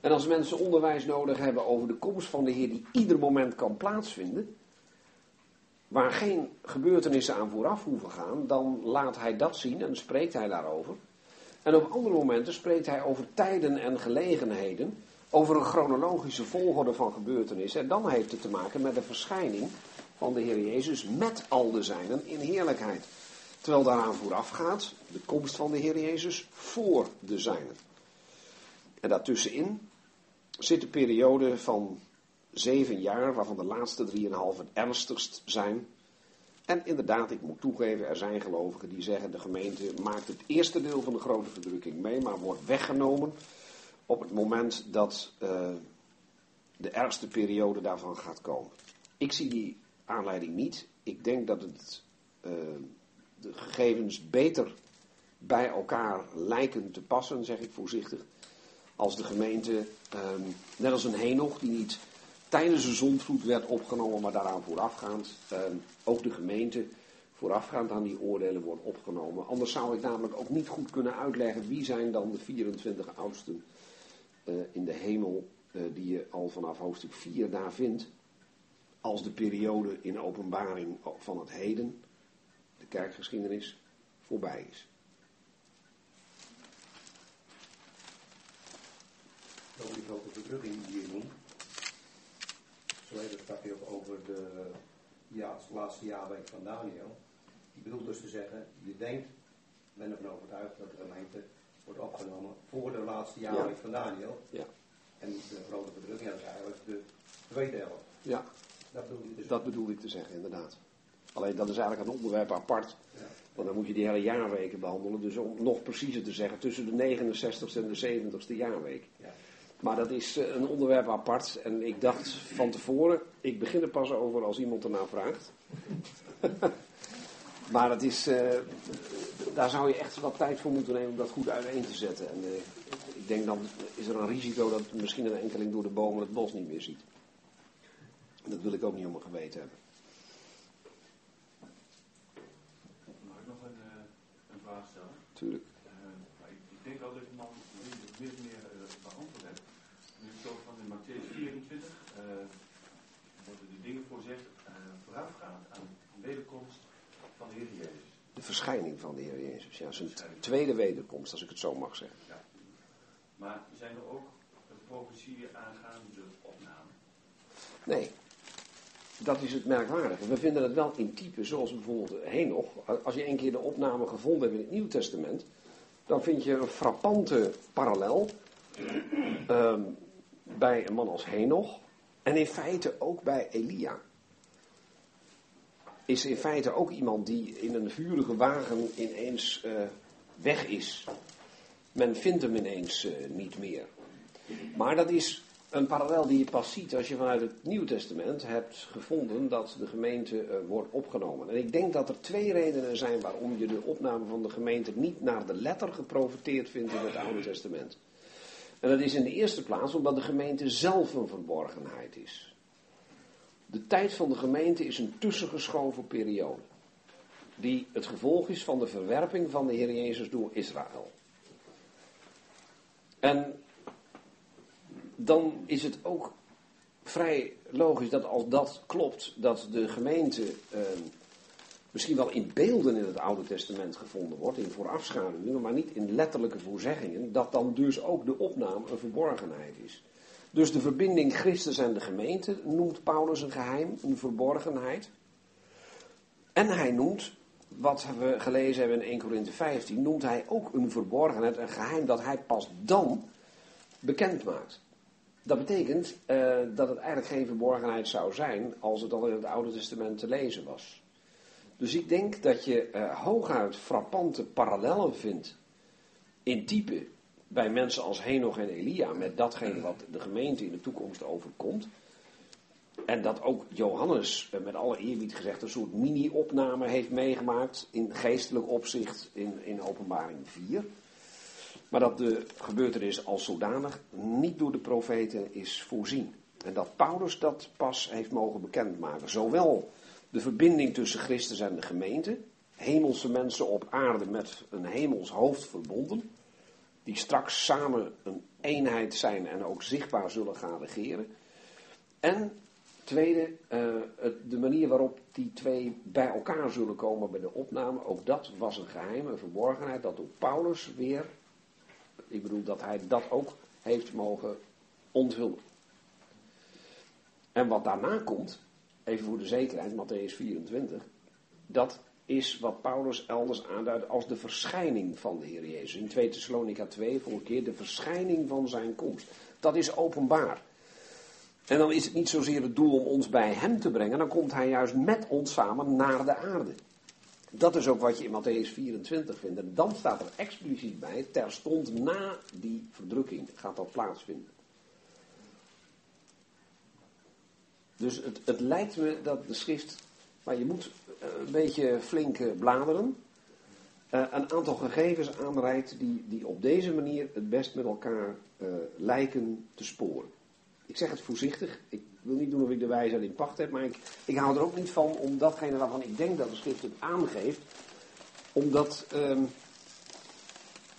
En als mensen onderwijs nodig hebben over de komst van de Heer die ieder moment kan plaatsvinden, waar geen gebeurtenissen aan vooraf hoeven gaan, dan laat hij dat zien en spreekt hij daarover. En op andere momenten spreekt hij over tijden en gelegenheden, over een chronologische volgorde van gebeurtenissen. En dan heeft het te maken met de verschijning van de Heer Jezus met al de zijnen in heerlijkheid. Terwijl daaraan vooraf gaat de komst van de Heer Jezus voor de zijnen. En daartussenin zit een periode van zeven jaar, waarvan de laatste drieënhalf het ernstigst zijn. En inderdaad, ik moet toegeven, er zijn gelovigen die zeggen de gemeente maakt het eerste deel van de grote verdrukking mee, maar wordt weggenomen op het moment dat uh, de ergste periode daarvan gaat komen. Ik zie die aanleiding niet. Ik denk dat het uh, de gegevens beter bij elkaar lijken te passen, zeg ik voorzichtig, als de gemeente, um, net als een Henoch, die niet tijdens de zondvloed werd opgenomen, maar daaraan voorafgaand, um, ook de gemeente voorafgaand aan die oordelen wordt opgenomen. Anders zou ik namelijk ook niet goed kunnen uitleggen wie zijn dan de 24 oudsten uh, in de hemel, uh, die je al vanaf hoofdstuk 4 daar vindt, als de periode in openbaring van het heden, de kerkgeschiedenis, voorbij is. over die grote verdrukking die je noemt. Het sprak ook over de ja, laatste jaarweek van Daniel. Die bedoelt dus te zeggen, je denkt, ben ervan overtuigd dat de gemeente wordt opgenomen voor de laatste jaarweek Ja. van Daniel. Ja. En de grote verdrukking dat is eigenlijk de tweede helft. Ja, Dat bedoel je dus. dat bedoel ik te zeggen, inderdaad. Alleen dat is eigenlijk een onderwerp apart. Ja. Want dan moet je die hele jaarweken behandelen. Dus om nog preciezer te zeggen, tussen de 69ste en de 70ste jaarweek. Ja. Maar dat is eh, een onderwerp apart. En ik dacht van tevoren, ik begin er pas over als iemand ernaar vraagt. maar het is, eh, daar zou je echt wat tijd voor moeten nemen om dat goed uiteen te zetten. En eh, ik denk dan is er een risico dat misschien een enkeling door de bomen het bos niet meer ziet. En dat wil ik ook niet om geweten hebben. Mag ik nog een, een vraag stellen? Tuurlijk. Ik, denk al dat man min meer eh, beantwoord hebt. Nu zo van in Matthäus 24 eh, worden de dingen voorzegd eh voorafgaand aan de wederkomst van de Heer Jezus. De verschijning van de Heer Jezus. Ja, zijn tweede wederkomst, als ik het zo mag zeggen. Maar zijn er ook profetieën aangaande de opname? Nee, dat is het merkwaardige. We vinden het wel in type, zoals bijvoorbeeld Henoch. Als je een keer de opname gevonden hebt in het Nieuw Testament, dan vind je een frappante parallel ehm, bij een man als Henoch. En in feite ook bij Elia. is in feite ook iemand die in een vurige wagen ineens eh, weg is. Men vindt hem ineens eh, niet meer. Maar dat is een parallel die je pas ziet als je vanuit het Nieuwe Testament hebt gevonden dat de gemeente eh, wordt opgenomen. En ik denk dat er twee redenen zijn waarom je de opname van de gemeente niet naar de letter geprofiteerd vindt in het Oude Testament. En dat is in de eerste plaats omdat de gemeente zelf een verborgenheid is. De tijd van de gemeente is een tussengeschoven periode. Die het gevolg is van de verwerping van de Heer Jezus door Israël. En dan is het ook vrij logisch dat als dat klopt, dat de gemeente eh, misschien wel in beelden in het Oude Testament gevonden wordt, in voorafschaduwingen, maar niet in letterlijke voorzeggingen, dat dan dus ook de opname een verborgenheid is. Dus de verbinding Christus en de gemeente noemt Paulus een geheim, een verborgenheid. En hij noemt, wat we gelezen hebben in 1 Corinthië 15, noemt hij ook een verborgenheid, een geheim dat hij pas dan bekend maakt. Dat betekent uh, dat het eigenlijk geen verborgenheid zou zijn als het al in het Oude Testament te lezen was. Dus ik denk dat je uh, hooguit frappante parallellen vindt in type bij mensen als Henoch en Elia met datgene wat de gemeente in de toekomst overkomt. En dat ook Johannes, uh, met alle eerbied gezegd, een soort mini-opname heeft meegemaakt in geestelijk opzicht in, in openbaring 4. Maar dat de gebeurtenis als zodanig niet door de profeten is voorzien. En dat Paulus dat pas heeft mogen bekendmaken. Zowel de verbinding tussen Christus en de gemeente, hemelse mensen op aarde met een hemels hoofd verbonden, die straks samen een eenheid zijn en ook zichtbaar zullen gaan regeren. En tweede, uh, de manier waarop die twee bij elkaar zullen komen bij de opname, ook dat was een geheim, een verborgenheid, dat door Paulus weer ik bedoel dat hij dat ook heeft mogen onthullen. En wat daarna komt, even voor de zekerheid, Matthäus 24, dat is wat Paulus elders aanduidt als de verschijning van de Heer Jezus. In 2 Thessalonica 2 vorige keer de verschijning van zijn komst. Dat is openbaar. En dan is het niet zozeer het doel om ons bij hem te brengen, dan komt hij juist met ons samen naar de aarde. Dat is ook wat je in Matthäus 24 vindt. En dan staat er expliciet bij, terstond na die verdrukking gaat dat plaatsvinden. Dus het, het lijkt me dat de schrift, maar je moet eh, een beetje flink bladeren, uh, een aantal gegevens aanreikt die, die op deze manier het best met elkaar lijken te sporen. Ik zeg het voorzichtig, ik wil niet doen of ik de wijsheid in pacht heb, maar ik, ik hou er ook niet van om datgene waarvan ik denk dat de schrift het aangeeft, om dat um,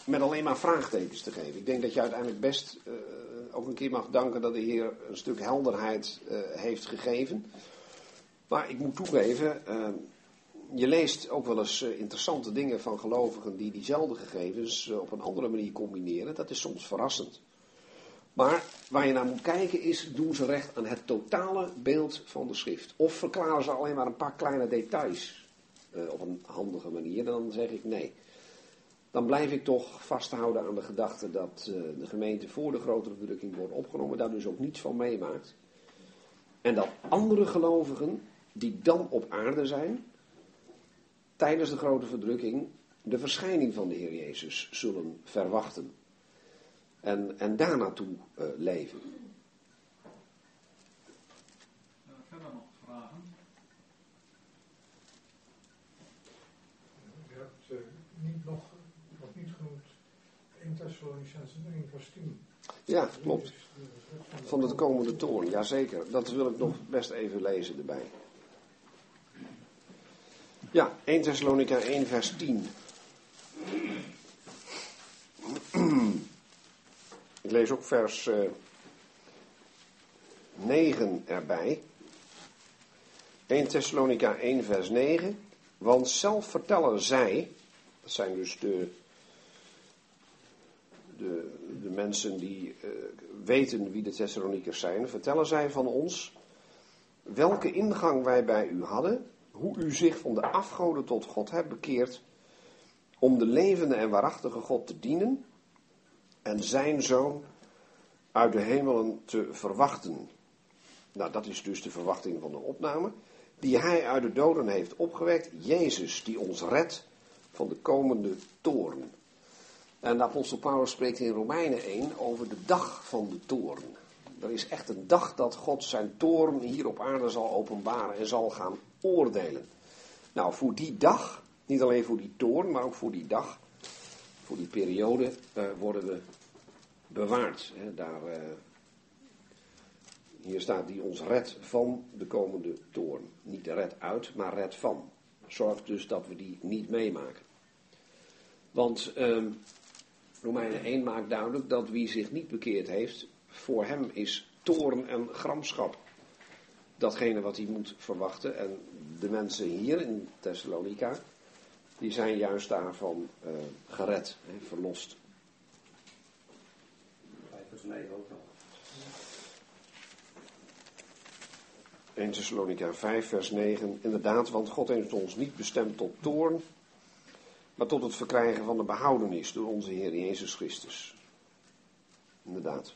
met alleen maar vraagtekens te geven. Ik denk dat je uiteindelijk best ook een keer mag danken dat de Heer een stuk helderheid uh, heeft gegeven. Maar ik moet toegeven, uh, je leest ook wel eens interessante dingen van gelovigen die diezelfde gegevens op een andere manier combineren. Dat is soms verrassend. Maar waar je naar moet kijken is, doen ze recht aan het totale beeld van de schrift? Of verklaren ze alleen maar een paar kleine details op een handige manier? Dan zeg ik nee. Dan blijf ik toch vasthouden aan de gedachte dat uh, de gemeente voor de grotere verdrukking wordt opgenomen, daar dus ook niets van meemaakt. En dat andere gelovigen, die dan op aarde zijn, tijdens de grote verdrukking de verschijning van de Heer Jezus zullen verwachten en, en daar naartoe uh, leven. verder nog vragen? Je hebt uh, niet nog, nog niet genoemd 1 Thessalonicenzen 1 vers 10. Ja, klopt. Van het komende toorn, jazeker. Dat wil ik nog best even lezen erbij. Ja, 1 Thessalonica 1 vers 10. Ik lees ook vers uh, 9 erbij. 1 Thessalonica 1 vers 9. Want zelf vertellen zij, dat zijn dus de, de, de mensen die uh, weten wie de Thessalonikers zijn, vertellen zij van ons welke ingang wij bij u hadden, hoe u zich van de afgoden tot God hebt bekeerd, om de levende en waarachtige God te dienen en zijn zoon uit de hemelen te verwachten. Nou, dat is dus de verwachting van de opname. die hij uit de doden heeft opgewekt. Jezus, die ons redt van de komende toorn. En de apostel Paulus spreekt in Romeinen 1 over de dag van de toorn. Er is echt een dag dat God zijn toorn hier op aarde zal openbaren en zal gaan oordelen. Nou, voor die dag, niet alleen voor die toorn, maar ook voor die dag, voor die periode, eh, worden we bewaard. Hè, daar, eh, hier staat die ons redt van de komende toorn. Niet red uit, maar red van. Zorg dus dat we die niet meemaken. Want ehm, Romeinen 1 maakt duidelijk dat wie zich niet bekeerd heeft, voor hem is toorn en gramschap. Datgene wat hij moet verwachten. En de mensen hier in Thessalonica, die zijn juist daarvan uh, gered, hè, verlost. 5 vers 9 ook nog. 1 Thessalonica 5 vers 9. Inderdaad, want God heeft ons niet bestemd tot toorn, maar tot het verkrijgen van de behoudenis door onze Heer Jezus Christus. Inderdaad.